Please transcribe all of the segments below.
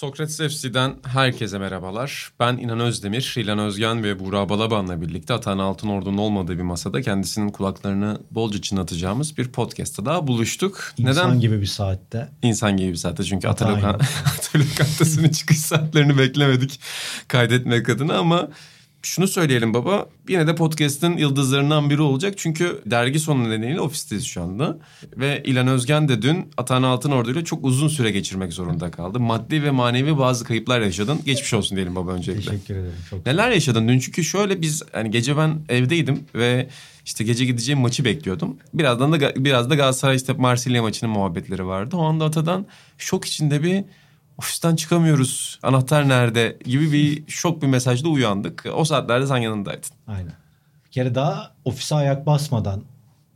Sokrates FC'den herkese merhabalar. Ben İnan Özdemir, İlhan Özgen ve Buğra Balaban'la birlikte Atan Altınordu'nun olmadığı bir masada kendisinin kulaklarını bolca çınlatacağımız bir podcast'ta daha buluştuk. İnsan Neden? gibi bir saatte. İnsan gibi bir saatte çünkü Ata Lokantası'nın çıkış saatlerini beklemedik kaydetmek adına ama şunu söyleyelim baba. Yine de podcast'ın yıldızlarından biri olacak. Çünkü dergi sonu nedeniyle ofisteyiz şu anda. Ve İlan Özgen de dün Atan Altınordu ile çok uzun süre geçirmek zorunda kaldı. Maddi ve manevi bazı kayıplar yaşadın. Geçmiş olsun diyelim baba öncelikle. Teşekkür ederim. Çok Neler yaşadın dün? Çünkü şöyle biz hani gece ben evdeydim ve işte gece gideceğim maçı bekliyordum. Birazdan da biraz da Galatasaray işte Marsilya maçının muhabbetleri vardı. O anda Atadan şok içinde bir ofisten çıkamıyoruz anahtar nerede gibi bir şok bir mesajda uyandık. O saatlerde sen yanındaydın. Aynen. Bir kere daha ofise ayak basmadan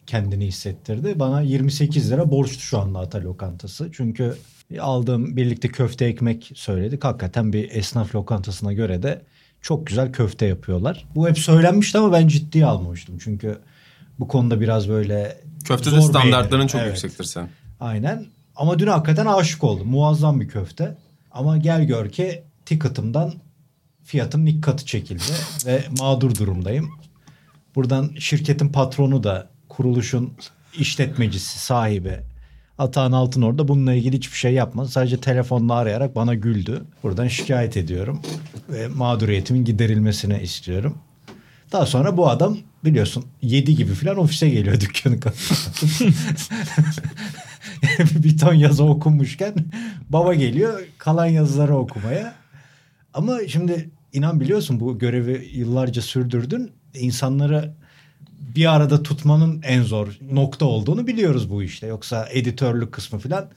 kendini hissettirdi. Bana 28 lira borçtu şu anda Ata lokantası. Çünkü aldığım birlikte köfte ekmek söyledik. Hakikaten bir esnaf lokantasına göre de çok güzel köfte yapıyorlar. Bu hep söylenmişti ama ben ciddiye almamıştım. Çünkü bu konuda biraz böyle Köftede standartların çok evet. yüksektir sen. Aynen. Ama dün hakikaten aşık oldum. Muazzam bir köfte. Ama gel gör ki ticket'ımdan fiyatım ilk katı çekildi ve mağdur durumdayım. Buradan şirketin patronu da kuruluşun işletmecisi, sahibi Atahan Altınor da bununla ilgili hiçbir şey yapmadı. Sadece telefonla arayarak bana güldü. Buradan şikayet ediyorum ve mağduriyetimin giderilmesini istiyorum. Daha sonra bu adam biliyorsun 7 gibi falan ofise geliyor dükkanı bir ton yazı okunmuşken baba geliyor kalan yazıları okumaya. Ama şimdi inan biliyorsun bu görevi yıllarca sürdürdün. İnsanları bir arada tutmanın en zor nokta olduğunu biliyoruz bu işte. Yoksa editörlük kısmı falan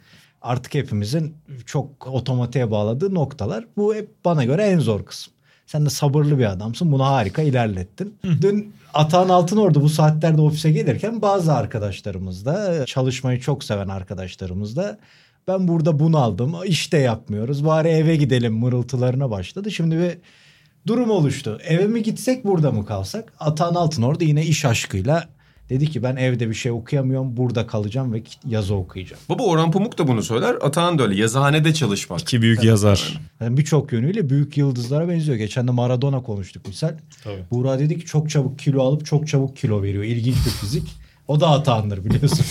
artık hepimizin çok otomatiğe bağladığı noktalar. Bu hep bana göre en zor kısım. Sen de sabırlı bir adamsın. Bunu harika ilerlettin. Hı. Dün Atahan Altın orada bu saatlerde ofise gelirken bazı arkadaşlarımız da çalışmayı çok seven arkadaşlarımız da ben burada bunu aldım. İşte yapmıyoruz. Bari eve gidelim mırıltılarına başladı. Şimdi bir durum oluştu. Eve mi gitsek burada mı kalsak? Atahan Altın orada yine iş aşkıyla Dedi ki ben evde bir şey okuyamıyorum. Burada kalacağım ve yazı okuyacağım. Baba Orhan Pamuk da bunu söyler. Atahan da öyle. Yazıhanede çalışmak. İki büyük Tabii. yazar. Yani Birçok yönüyle büyük yıldızlara benziyor. Geçen de Maradona konuştuk misal. Tabii. Buğra dedi ki çok çabuk kilo alıp çok çabuk kilo veriyor. İlginç bir fizik. O da Atahan'dır biliyorsun.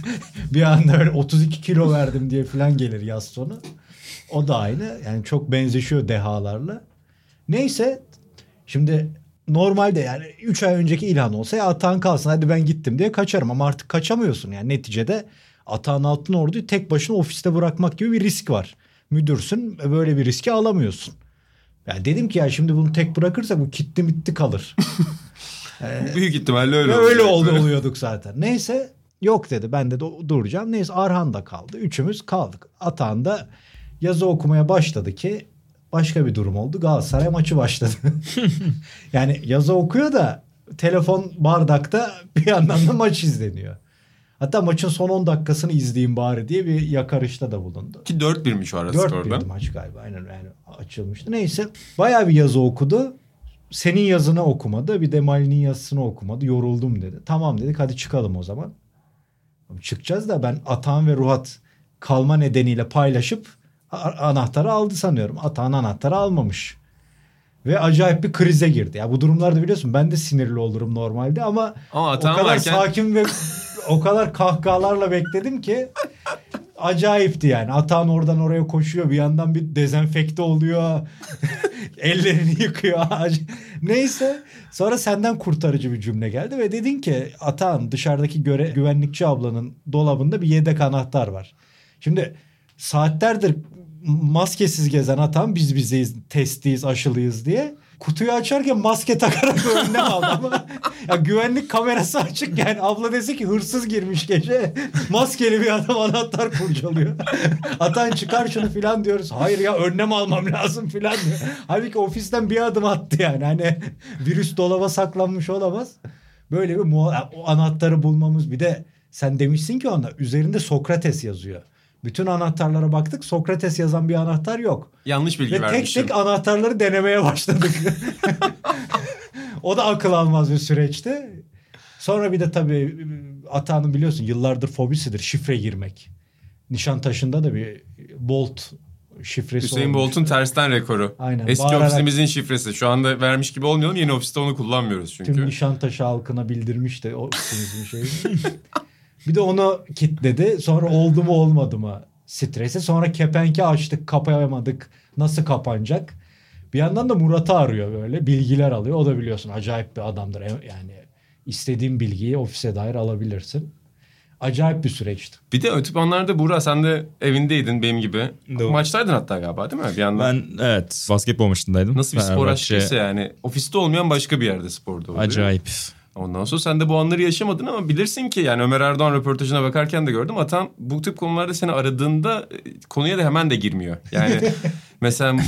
bir anda öyle 32 kilo verdim diye falan gelir yaz sonu. O da aynı. Yani çok benzeşiyor dehalarla. Neyse şimdi normalde yani 3 ay önceki ilan olsa ya Atahan kalsın hadi ben gittim diye kaçarım ama artık kaçamıyorsun yani neticede Atahan Altın Ordu'yu tek başına ofiste bırakmak gibi bir risk var. Müdürsün ve böyle bir riski alamıyorsun. Yani dedim ki ya şimdi bunu tek bırakırsak bu kitti mitti kalır. ee, Büyük ihtimalle öyle Öyle oldu, oluyorduk zaten. Neyse yok dedi ben de duracağım. Neyse Arhan da kaldı. Üçümüz kaldık. Atahan da yazı okumaya başladı ki başka bir durum oldu. Galatasaray maçı başladı. yani yazı okuyor da telefon bardakta bir yandan da maç izleniyor. Hatta maçın son 10 dakikasını izleyeyim bari diye bir yakarışta da bulundu. Ki 4-1'miş o arası 4-1'di maç galiba. Aynen yani açılmıştı. Neyse bayağı bir yazı okudu. Senin yazını okumadı. Bir de Mali'nin yazısını okumadı. Yoruldum dedi. Tamam dedik hadi çıkalım o zaman. Çıkacağız da ben Atan ve Ruhat kalma nedeniyle paylaşıp anahtarı aldı sanıyorum. Atan anahtarı almamış. Ve acayip bir krize girdi. Ya bu durumlarda biliyorsun ben de sinirli olurum normalde ama, ama o kadar varken... sakin ve o kadar kahkahalarla bekledim ki acayipti yani. Atan oradan oraya koşuyor. Bir yandan bir dezenfekte oluyor. Ellerini yıkıyor. Neyse. Sonra senden kurtarıcı bir cümle geldi ve dedin ki Atan dışarıdaki göre, güvenlikçi ablanın dolabında bir yedek anahtar var. Şimdi saatlerdir maskesiz gezen atan biz bizeyiz, testiyiz, aşılıyız diye. Kutuyu açarken maske takarak önüne aldı ama ya güvenlik kamerası açık yani abla dese ki hırsız girmiş gece maskeli bir adam anahtar kurcalıyor. Atan çıkar şunu filan diyoruz. Hayır ya önlem almam lazım filan diyor. Halbuki ofisten bir adım attı yani hani virüs dolaba saklanmış olamaz. Böyle bir o anahtarı bulmamız bir de Sen demişsin ki ona üzerinde Sokrates yazıyor. Bütün anahtarlara baktık Sokrates yazan bir anahtar yok. Yanlış bilgi Ve tek vermişim. tek anahtarları denemeye başladık. o da akıl almaz bir süreçti. Sonra bir de tabii Ata'nın biliyorsun yıllardır fobisidir şifre girmek. Nişantaşı'nda da bir Bolt şifresi Hüseyin. Bolt'un tersten rekoru. Aynen, Eski bağırarak- ofisimizin şifresi. Şu anda vermiş gibi olmayalım. Yeni ofiste onu kullanmıyoruz çünkü. Tüm Nişantaşı halkına bildirmiş de ofisimizin şeyini. bir de onu kitledi. Sonra oldu mu olmadı mı stresi. Sonra kepenki açtık kapayamadık. Nasıl kapanacak? Bir yandan da Murat'ı arıyor böyle. Bilgiler alıyor. O da biliyorsun acayip bir adamdır. E- Yani istediğin bilgiyi ofise dair alabilirsin. Acayip bir süreçti. Bir de o tip anlarda Buğra sen de evindeydin benim gibi. Doğru. Maçtaydın hatta galiba değil mi? Bir yandan. Ben evet basketbol maçındaydım. Nasıl bir spor aşkıysa yani. Ofiste olmayan başka bir yerde sporda oluyor. Acayip. Ondan sonra sen de bu anları yaşamadın ama bilirsin ki yani Ömer Erdoğan röportajına bakarken de gördüm. Atan bu tip konularda seni aradığında e, konuya da hemen de girmiyor. Yani mesela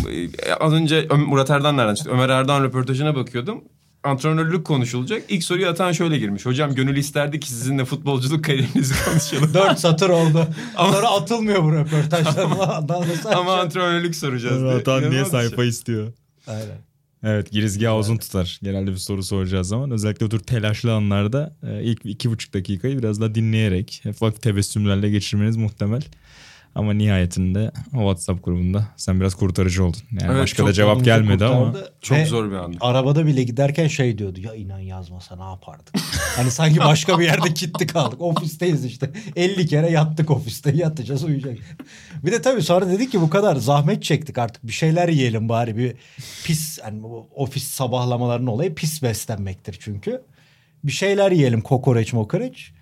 e, az önce Murat Erdoğan nereden çıktı? Ömer Erdoğan röportajına bakıyordum. Antrenörlük konuşulacak. İlk soruyu Atan şöyle girmiş. Hocam gönül isterdi ki sizinle futbolculuk kariyerinizi konuşalım. Dört satır oldu. Sonra atılmıyor bu röportajlar. Ama açacak? antrenörlük soracağız diye. Atan niye şey. sayfa istiyor? Aynen. Evet girizgahı uzun tutar. Genelde bir soru soracağı zaman. Özellikle o tür telaşlı anlarda e, ilk iki buçuk dakikayı biraz daha dinleyerek ufak tebessümlerle geçirmeniz muhtemel. Ama nihayetinde o WhatsApp grubunda sen biraz kurtarıcı oldun. Yani Evet, başka da cevap gelmedi ama. Çok Ve zor bir andı. Arabada bile giderken şey diyordu. Ya inan yazmasa ne yapardık? hani sanki başka bir yerde kilitli kaldık. Ofisteyiz işte. 50 kere yattık ofiste. Yatacağız uyuyacak. Bir de tabii sonra dedik ki bu kadar zahmet çektik artık. Bir şeyler yiyelim bari. Bir pis hani bu ofis sabahlamalarının olayı pis beslenmektir çünkü. Bir şeyler yiyelim kokoreç mokoreç.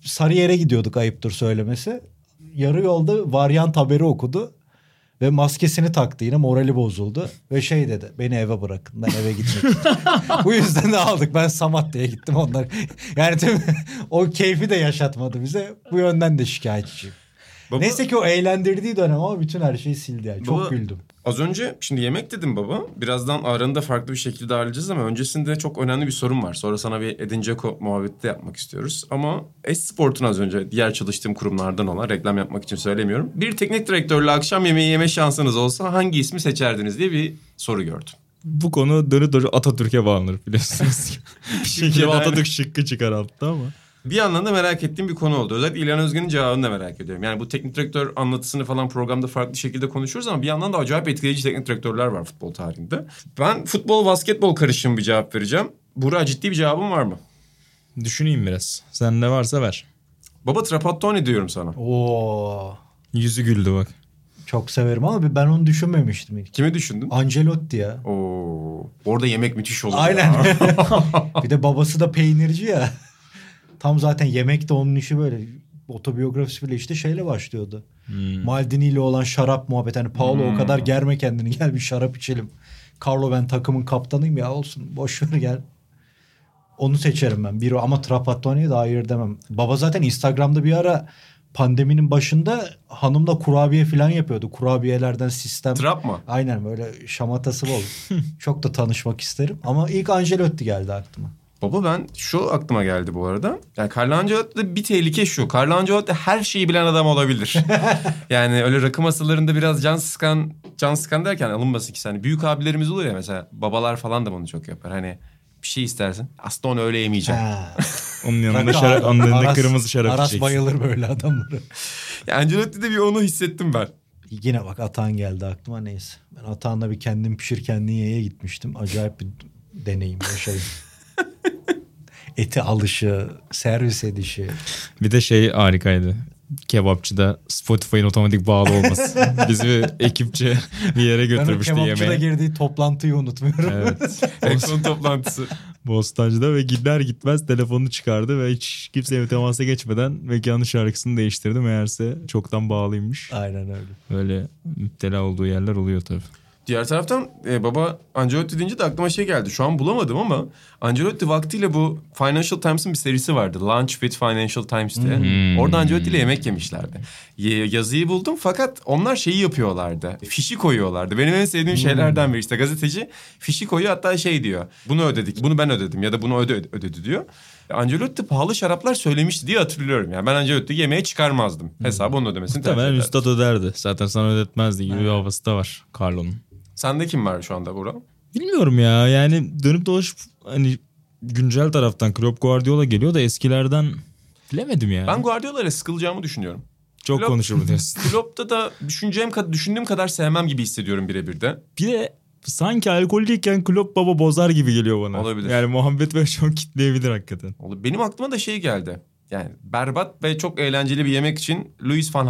Sarıyer'e gidiyorduk ayıptır söylemesi. Yarı yolda varyant haberi okudu. Ve maskesini taktı yine morali bozuldu. Ve şey dedi beni eve bırakın ben eve gitmek. Bu yüzden de aldık ben Samatya'ya gittim onlar. Yani tabii o keyfi de yaşatmadı bize. Bu yönden de şikayetçiyim. Baba- Neyse ki o eğlendirdiği dönem ama bütün her şeyi sildi yani. Çok Baba- güldüm. Az önce şimdi yemek dedim baba. Birazdan aranı da farklı bir şekilde ağırlayacağız ama öncesinde çok önemli bir sorun var. Sonra sana bir Edin Dzeko muhabbeti de yapmak istiyoruz. Ama Esport'un az önce diğer çalıştığım kurumlardan olan reklam yapmak için söylemiyorum. Bir teknik direktörle akşam yemeği yeme şansınız olsa hangi ismi seçerdiniz diye bir soru gördüm. Bu konu dönü dönü Atatürk'e bağlanır biliyorsunuz. bir şekilde. Atatürk şıkkı çıkar altta ama. Bir yandan da merak ettiğim bir konu oldu. Özellikle İlhan Özgen'in cevabını da merak ediyorum. Yani bu teknik direktör anlatısını falan programda farklı şekilde konuşuyoruz ama bir yandan da acayip etkileyici teknik direktörler var futbol tarihinde. Ben futbol basketbol karışımı bir cevap vereceğim. Burak ciddi bir cevabın var mı? Düşüneyim biraz. Sen ne varsa ver. Baba Trapattoni diyorum sana. Oo, Yüzü güldü bak. çok severim ama ben onu düşünmemiştim ilk. Kimi düşündün? Ancelotti ya. Oo, orada yemek müthiş olur. Aynen. bir de babası da peynirci ya. Tam zaten yemek de onun işi böyle. Otobiyografisi bile işte şeyle başlıyordu. Maldini ile olan şarap muhabbeti. Hani Paolo o kadar germe kendini gel bir şarap içelim. Carlo ben takımın kaptanıyım ya olsun boş ver gel. Onu seçerim ben. Biri ama Trapattoni'ye de hayır demem. Baba zaten Instagram'da bir ara pandeminin başında hanımla kurabiye falan yapıyordu. Kurabiyelerden sistem. Trap mı? Aynen böyle şamatası bol. Çok da tanışmak isterim. Ama ilk Ancelotti geldi aklıma. Baba ben şu aklıma geldi bu arada. Yani Carlo Ancelotti'de bir tehlike şu. Carlo Ancelotti her şeyi bilen adam olabilir. yani öyle rakı masalarında biraz can sıkan, can sıkan derken alınmasın ki hani büyük abilerimiz olur ya mesela babalar falan da bunu çok yapar. Hani bir şey istersin. Aslında onu öyle yemeyeceğim. Onun yanında, şarap, onun yanında Aras- kırmızı şarap Aras içeceksin. bayılır böyle adamları. Ya Ancelotti'de bir onu hissettim ben. Yine bak Atan geldi aklıma neyse. Ben Atan'la bir kendim pişir kendin ye'ye gitmiştim. Acayip bir deneyim yaşadım. Eti alışı, servis edişi. Bir de şey harikaydı. Kebapçıda Spotify'ın otomatik bağlı olması. Bizi bir ekipçe bir yere götürmüştü kebapçıda yemeğe. girdiği toplantıyı unutmuyorum. Evet. En son toplantısı. Bostancı'da ve gider gitmez telefonunu çıkardı ve hiç kimseye temasa geçmeden mekanın şarkısını değiştirdi. Meğerse çoktan bağlıymış. Aynen öyle. Böyle müptela olduğu yerler oluyor tabii. Diğer taraftan e, baba Ancelotti deyince de aklıma şey geldi. Şu an bulamadım ama Ancelotti vaktiyle bu Financial Times'ın bir serisi vardı. Lunch with Financial Times diye. Hmm. Orada Ancelotti ile yemek yemişlerdi. Yazıyı buldum fakat onlar şeyi yapıyorlardı. Fişi koyuyorlardı. Benim en sevdiğim şeylerden biri işte gazeteci fişi koyuyor hatta şey diyor. Bunu ödedik, bunu ben ödedim ya da bunu öde ödedi diyor. Ancelotti pahalı şaraplar söylemişti diye hatırlıyorum. Yani ben Ancelotti'yi yemeğe çıkarmazdım. Hesabı onun ödemesini tercih ederdim. üstad öderdi. Zaten sana ödetmezdi gibi bir havası da var Carlo'nun. Sende kim var şu anda Burak? Bilmiyorum ya yani dönüp dolaşıp hani güncel taraftan Klopp Guardiola geliyor da eskilerden bilemedim ya. Ben Guardiola'yla sıkılacağımı düşünüyorum. Çok Klopp- konuşur bu diyorsun. Klopp'ta da düşüneceğim kadar, düşündüğüm kadar sevmem gibi hissediyorum birebir de. Bir de sanki alkollüyken Klopp baba bozar gibi geliyor bana. Olabilir. Yani muhabbet böyle çok kitleyebilir hakikaten. Benim aklıma da şey geldi. Yani berbat ve çok eğlenceli bir yemek için Louis van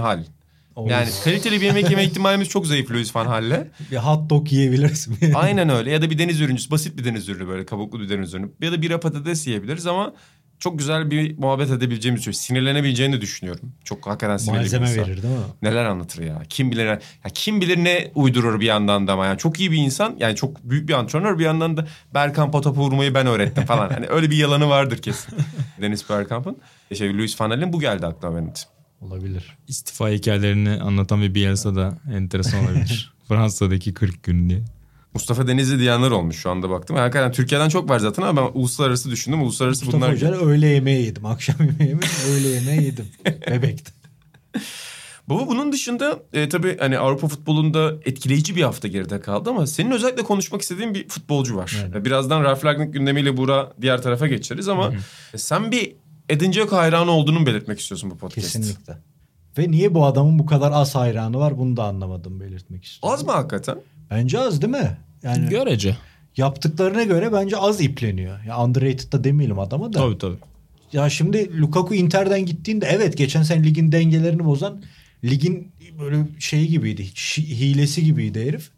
Gaal. Yani kaliteli bir yemek yeme ihtimalimiz çok zayıf Louis van Gaal'le. bir hot dog yiyebilirsin. Aynen öyle. Ya da bir deniz ürüncüsü, basit bir deniz ürünü böyle kabuklu bir deniz ürünü. Ya da bira patates yiyebiliriz ama çok güzel bir muhabbet edebileceğimiz bir şey. Sinirlenebileceğini düşünüyorum. Çok hakikaten sinirli bir Malzeme insan. verir değil mi? Neler anlatır ya. Kim bilir ya kim bilir ne uydurur bir yandan da ama yani çok iyi bir insan. Yani çok büyük bir antrenör bir yandan da Bergkamp'a topu vurmayı ben öğrettim falan. hani öyle bir yalanı vardır kesin. Deniz Bergkamp'ın. Şey Luis Van bu geldi aklıma benim. Olabilir. İstifa hikayelerini anlatan bir Bielsa da enteresan olabilir. Fransa'daki 40 gün diye. Mustafa Denizli diyenler olmuş şu anda baktım. Hakikaten Türkiye'den çok var zaten ama ben uluslararası düşündüm. Uluslararası Mustafa bunlar. Hoca'yla öğle yemeği yedim. Akşam yemeği mi? öğle yemeği yedim. Bebekte. Baba bunun dışında e, tabii hani Avrupa futbolunda etkileyici bir hafta geride kaldı ama senin özellikle konuşmak istediğin bir futbolcu var. E, Birazdan Ralf Ragnick gündemiyle Buğra diğer tarafa geçeriz ama e, sen bir Edin Dzeko hayranı olduğunu belirtmek istiyorsun bu podcast? Kesinlikle. Ve niye bu adamın bu kadar az hayranı var bunu da anlamadım belirtmek istiyorum. Az mı hakikaten? Bence az değil mi? Yani Görece. yaptıklarına göre bence az ipleniyor. Ya underrated da demeyelim adama da. Tabii tabii. Ya şimdi Lukaku Inter'den gittiğinde evet geçen sene ligin dengelerini bozan ligin böyle şeyi gibiydi. Hilesi gibiydi herif.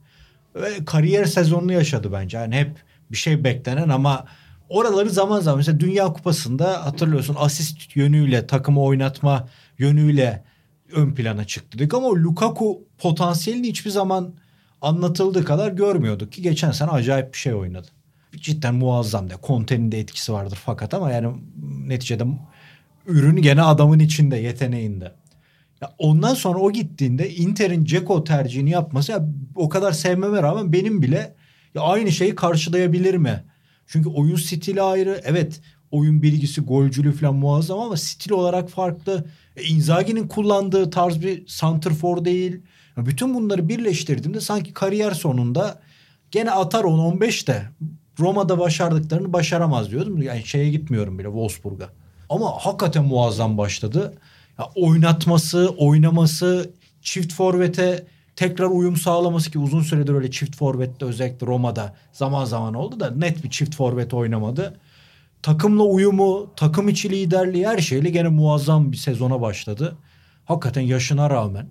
Ve kariyer sezonunu yaşadı bence. Yani hep bir şey beklenen ama oraları zaman zaman mesela Dünya Kupası'nda hatırlıyorsun asist yönüyle takımı oynatma yönüyle ön plana çıktı dedik ama Lukaku potansiyelini hiçbir zaman anlatıldığı kadar görmüyorduk ki geçen sene acayip bir şey oynadı. Cidden muazzam de. Conte'nin de etkisi vardır fakat ama yani neticede ürün gene adamın içinde, yeteneğinde. Ya ondan sonra o gittiğinde Inter'in Ceko tercihini yapması ya o kadar sevmeme rağmen benim bile ya aynı şeyi karşılayabilir mi? Çünkü oyun stili ayrı. Evet oyun bilgisi, golcülüğü falan muazzam ama stil olarak farklı. E, Inzaghi'nin kullandığı tarz bir santrfor değil. Bütün bunları birleştirdiğimde sanki kariyer sonunda gene atar 10-15 de Roma'da başardıklarını başaramaz diyordum. Yani şeye gitmiyorum bile Wolfsburg'a. Ama hakikaten muazzam başladı. Ya oynatması, oynaması, çift forvete tekrar uyum sağlaması ki uzun süredir öyle çift forvette özellikle Roma'da zaman zaman oldu da net bir çift forvet oynamadı. Takımla uyumu, takım içi liderliği her şeyle gene muazzam bir sezona başladı. Hakikaten yaşına rağmen.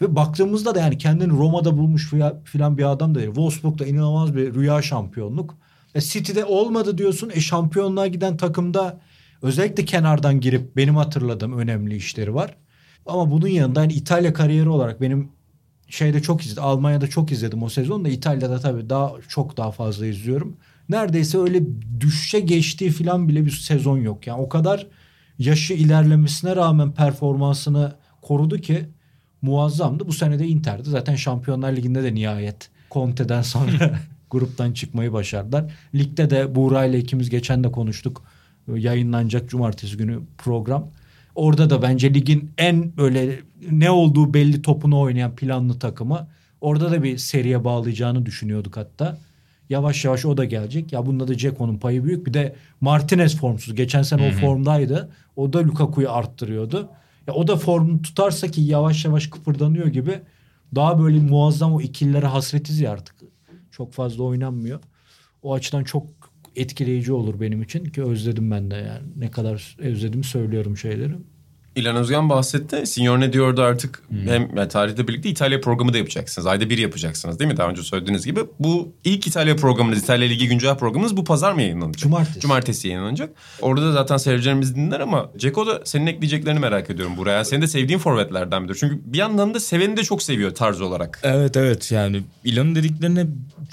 Ve baktığımızda da yani kendini Roma'da bulmuş filan bir adam da değil. Wolfsburg'da inanılmaz bir rüya şampiyonluk. E City'de olmadı diyorsun. E şampiyonluğa giden takımda özellikle kenardan girip benim hatırladığım önemli işleri var. Ama bunun yanında hani İtalya kariyeri olarak benim şeyde çok izledim. Almanya'da çok izledim o sezon da İtalya'da tabii daha çok daha fazla izliyorum. Neredeyse öyle düşüşe geçtiği falan bile bir sezon yok. Yani o kadar yaşı ilerlemesine rağmen performansını korudu ki muazzamdı. Bu sene de Inter'di. Zaten Şampiyonlar Ligi'nde de nihayet Conte'den sonra gruptan çıkmayı başardılar. Ligde de Buğra ile ikimiz geçen de konuştuk. Yayınlanacak cumartesi günü program. Orada da bence ligin en böyle ne olduğu belli topunu oynayan planlı takımı. Orada da bir seriye bağlayacağını düşünüyorduk hatta. Yavaş yavaş o da gelecek. Ya bunda da Ceko'nun payı büyük. Bir de Martinez formsuz. Geçen sene o formdaydı. O da Lukaku'yu arttırıyordu. Ya o da formunu tutarsa ki yavaş yavaş kıpırdanıyor gibi daha böyle muazzam o ikililere hasretiz ya artık. Çok fazla oynanmıyor. O açıdan çok etkileyici olur benim için ki özledim ben de yani. Ne kadar özledim söylüyorum şeyleri. İlhan Özgen bahsetti. Signor diyordu artık hem yani tarihte birlikte İtalya programı da yapacaksınız. Ayda bir yapacaksınız değil mi? Daha önce söylediğiniz gibi. Bu ilk İtalya programınız, İtalya Ligi güncel programınız bu pazar mı yayınlanacak? Cumartesi. Cumartesi yayınlanacak. Orada da zaten seyircilerimiz dinler ama Ceko da senin ekleyeceklerini merak ediyorum buraya. Senin de sevdiğin forvetlerden biridir. Çünkü bir yandan da seveni de çok seviyor tarz olarak. Evet evet yani İlan'ın dediklerine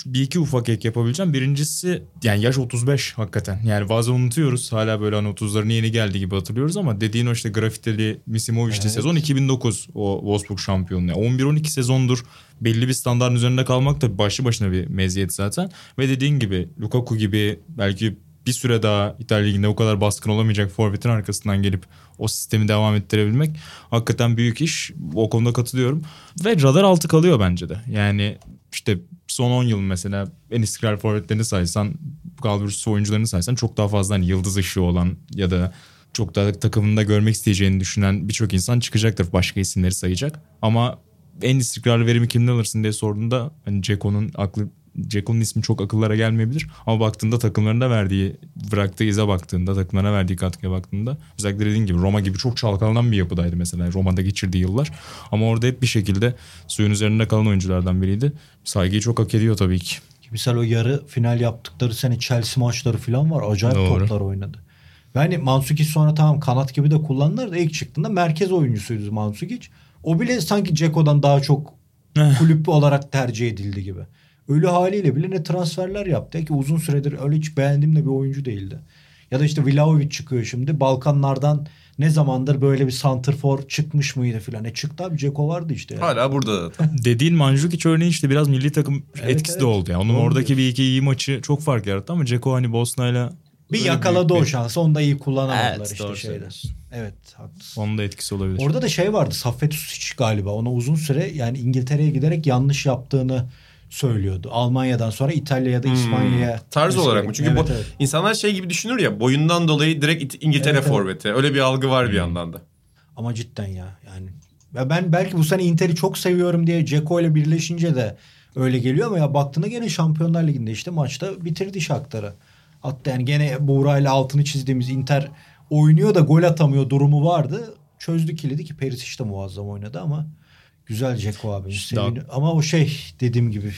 bir iki ufak ek yapabileceğim. Birincisi yani yaş 35 hakikaten. Yani bazen unutuyoruz. Hala böyle hani 30'larına yeni geldi gibi hatırlıyoruz ama dediğin o işte grafiteli Misimovic'ti sezon 2009 o Wolfsburg şampiyonluğu. 11-12 sezondur belli bir standartın üzerinde kalmak da başlı başına bir meziyet zaten. Ve dediğin gibi Lukaku gibi belki bir süre daha İtalya Ligi'nde o kadar baskın olamayacak forvetin arkasından gelip o sistemi devam ettirebilmek hakikaten büyük iş. O konuda katılıyorum. Ve radar altı kalıyor bence de. Yani işte son 10 yıl mesela en istikrar forvetlerini saysan, Galatasaray oyuncularını saysan çok daha fazla hani yıldız ışığı olan ya da çok daha takımında görmek isteyeceğini düşünen birçok insan çıkacaktır. Başka isimleri sayacak. Ama en istikrarlı verimi kimden alırsın diye sorduğunda hani Ceko'nun aklı Ceko'nun ismi çok akıllara gelmeyebilir ama baktığında takımlarında verdiği bıraktığı ize baktığında takımlarına verdiği katkıya baktığında özellikle dediğin gibi Roma gibi çok çalkalanan bir yapıdaydı mesela Roma'da geçirdiği yıllar ama orada hep bir şekilde suyun üzerinde kalan oyunculardan biriydi. Saygıyı çok hak ediyor tabii ki. Misal o yarı final yaptıkları sene Chelsea maçları falan var. Acayip Doğru. toplar oynadı. Yani Mansukic sonra tamam kanat gibi de kullandılar da ilk çıktığında merkez oyuncusuydu Mansukic. O bile sanki Ceko'dan daha çok kulüp olarak tercih edildi gibi. Ölü haliyle bile ne transferler yaptı ki uzun süredir öyle hiç beğendiğim de bir oyuncu değildi. Ya da işte Vlahovic çıkıyor şimdi. Balkanlardan ne zamandır böyle bir santrfor çıkmış mıydı filan. E çıktı abi Ceko vardı işte. ya. Hala burada da. Dediğin Mandzukic örneği işte biraz milli takım Evet, etkisi evet. de oldu. Yani onun Doğru oradaki diyorsun. bir iki iyi maçı çok fark yarattı ama Ceko hani Bosna'yla Bir öyle yakaladı o bir- şansı. Onu da iyi kullanamadılar Evet, işte doğru şeyde. Evet haklısın. Onun da etkisi olabilir. Orada da şey vardı Saffet Usic galiba ona uzun süre yani İngiltere'ye giderek yanlış yaptığını söylüyordu. Almanya'dan sonra İtalya ya da İspanya'ya. Hmm. Tarz olarak mı? Çünkü gerekiyor. bu, evet, evet. insanlar şey gibi düşünür ya boyundan dolayı direkt İngiltere Evet, evet. forveti. Öyle bir algı var bir yandan da. Ama cidden ya yani. Ya ben belki bu sene Inter'i çok seviyorum diye Ceko ile birleşince de öyle geliyor ama ya baktığında gene Şampiyonlar Ligi'nde işte maçta bitirdi Shakhtar'ı. Hatta yani gene Buğra ile altını çizdiğimiz Inter oynuyor da gol atamıyor durumu vardı. Çözdü kilidi ki Perisic de muazzam oynadı ama güzel Ceko abi. İşte Ama o şey dediğim gibi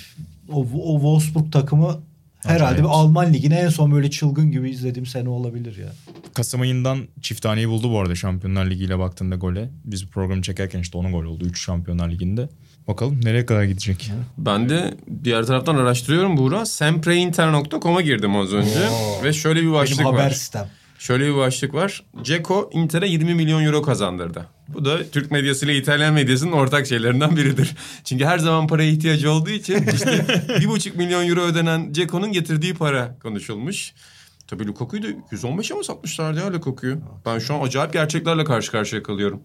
o, o Wolfsburg takımı herhalde bir Alman ligine en son böyle çılgın gibi izlediğim sene olabilir ya. Kasım ayından çift taneyi buldu bu arada Şampiyonlar Ligi ile baktığında gole. Biz programı çekerken işte onun gol oldu 3 Şampiyonlar Ligi'nde. Bakalım nereye kadar gidecek? Ben de diğer taraftan araştırıyorum Buğra. Sempreinter.com'a girdim az önce. Oo. Ve şöyle bir başlık Benim haber var. sistem. Şöyle bir başlık var. Ceko Inter'e 20 milyon euro kazandırdı. Bu da Türk medyası ile İtalyan medyasının ortak şeylerinden biridir. Çünkü her zaman paraya ihtiyacı olduğu için işte 1,5 milyon euro ödenen Ceko'nun getirdiği para konuşulmuş. Tabii Lukaku'yu da 115'e mi satmışlardı ya Lukaku'yu? Ben şu an acayip gerçeklerle karşı karşıya kalıyorum.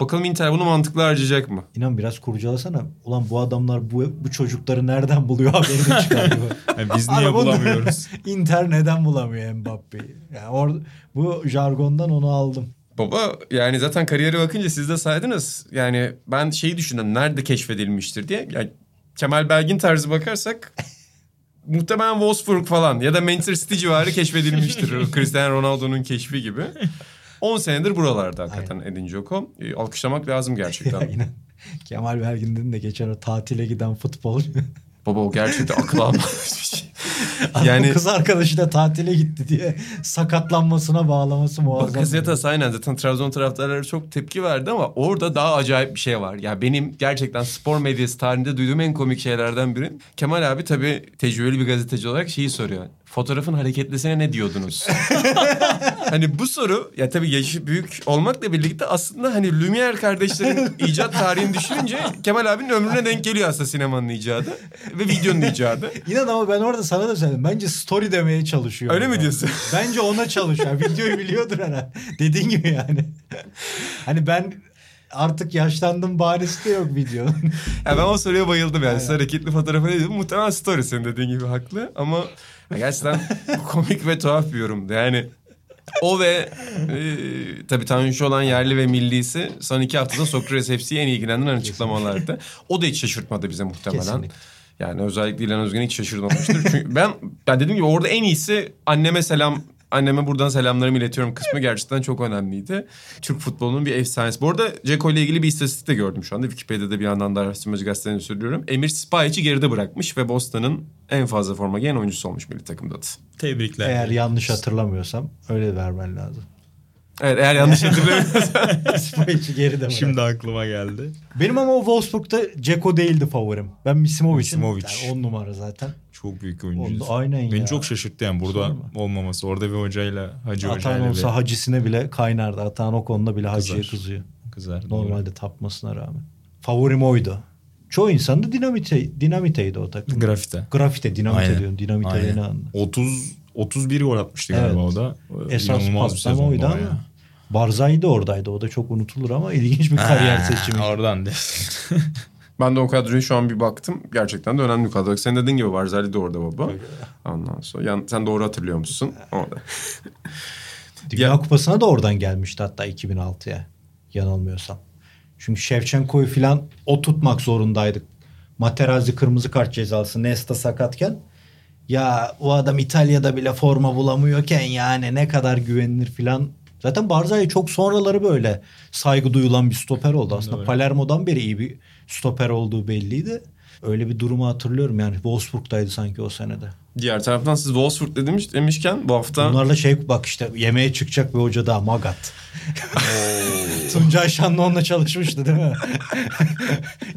Bakalım Inter bunu mantıklı harcayacak mı? İnan biraz kurcalasana. Ulan bu adamlar bu, bu çocukları nereden buluyor haberini çıkarıyor. Yani biz niye bulamıyoruz? Inter neden bulamıyor Mbappe'yi? Yani orada bu jargondan onu aldım. Baba yani zaten kariyere bakınca siz de saydınız. Yani ben şeyi düşündüm nerede keşfedilmiştir diye. Yani Kemal Belgin tarzı bakarsak muhtemelen Wolfsburg falan ya da Manchester City civarı keşfedilmiştir. Cristiano Ronaldo'nun keşfi gibi. 10 senedir buralarda hakikaten Edin Dzeko. Ee, alkışlamak lazım gerçekten. Aynen. Kemal Belgin'den de geçen o tatile giden futbolcu. Baba o gerçekten akıl almaz bir şey. yani Yani kız arkadaşı da tatile gitti diye sakatlanmasına bağlaması muazzam. Bakasetas aynen zaten Trabzon taraftarları çok tepki verdi ama orada daha acayip bir şey var. Ya benim gerçekten spor medyası tarihinde duyduğum en komik şeylerden biri. Kemal abi tabii tecrübeli bir gazeteci olarak şeyi soruyor. Fotoğrafın hareketlisine ne diyordunuz? hani bu soru ya tabii yaşı büyük olmakla birlikte aslında hani Lumière kardeşlerin icat tarihini düşününce Kemal abinin ömrüne denk geliyor aslında sinemanın icadı ve videonun icadı. İnan ama ben orada sana da söyledim. Bence story demeye çalışıyor. Öyle mi orada. diyorsun? Bence ona çalışıyor. Videoyu biliyordur herhalde. Dediğin gibi yani. hani ben artık yaşlandım bahanesi de yok videonun. Ya ben o soruya bayıldım yani. Aynen. Siz hareketli fotoğrafı ne dedim? Muhtemelen story senin dediğin gibi haklı. Ama gerçekten komik ve tuhaf bir yorumdu. Yani o ve e, tabii tanışıyor olan yerli ve millisi son iki haftada Sokrates FC'yi en ilgilendiren açıklamalardı. O da hiç şaşırtmadı bize muhtemelen. Kesinlikle. Yani özellikle İlhan Özgen hiç şaşırmamıştır. Çünkü ben ben dediğim gibi orada en iyisi anneme selam Anneme buradan selamlarımı iletiyorum kısmı gerçekten çok önemliydi. Türk futbolunun bir efsanesi. Bu arada Ceko ile ilgili bir istatistik de gördüm şu anda. Wikipedia'da bir yandan da araştırmacı gazetelerini söylüyorum. Emir Spahic'i geride bırakmış ve Boston'ın en fazla forma giyen oyuncusu olmuş milli takımda. da. Tebrikler. Eğer yanlış hatırlamıyorsam öyle vermen lazım. Evet eğer yanlış hatırlamıyorsam. İsmail'i geri de Şimdi aklıma geldi. Benim ama o Wolfsburg'da Ceko değildi favorim. Ben Misimovic'in. Misimovic. Yani on numara zaten. Çok büyük oyuncu. aynen Beni ya. çok şaşırttı yani burada Sorma. olmaması. Orada bir hocayla Hacı Atan hocayla olsa ve hacisine bile kaynardı. Atan o konuda bile hacıya Kızar. kızıyor. kızar. Doğru. Normalde tapmasına rağmen. Favorim oydu. Çoğu insan da dinamite, dinamiteydi o takım. Grafite. Grafite, dinamite Aynen. diyorum. Dinamite Aynen. beni anla. 30 31 gol atmıştı galiba Evet. o da. Esas bir patlama oydu ama ya. Barzai de oradaydı. O da çok unutulur ama ilginç bir kariyer seçimi. Oradan de. Ben de o kadroya şu an bir baktım. Gerçekten de önemli bir kadro. Senin dediğin gibi Barzali de orada baba. Ondan sonra yani sen doğru hatırlıyor musun? Orada. Dünya Ya- Kupası'na da oradan gelmişti hatta 2006'ya. Yanılmıyorsam. Çünkü Şevçenko'yu falan o tutmak zorundaydık. Materazzi kırmızı kart cezası Nesta sakatken. Ya o adam İtalya'da bile forma bulamıyorken yani ne kadar güvenilir filan. Zaten Barzai çok sonraları böyle saygı duyulan bir stoper oldu. Aslında Doğru. Palermo'dan beri iyi bir stoper olduğu belliydi. Öyle bir durumu hatırlıyorum yani. Wolfsburg'daydı sanki o senede. Diğer taraftan siz Wolfsburg demiş, demişken bu hafta Bunlarla şey bak işte yemeğe çıkacak bir hoca daha Magat. Tuncay Şanlı onunla çalışmıştı değil mi?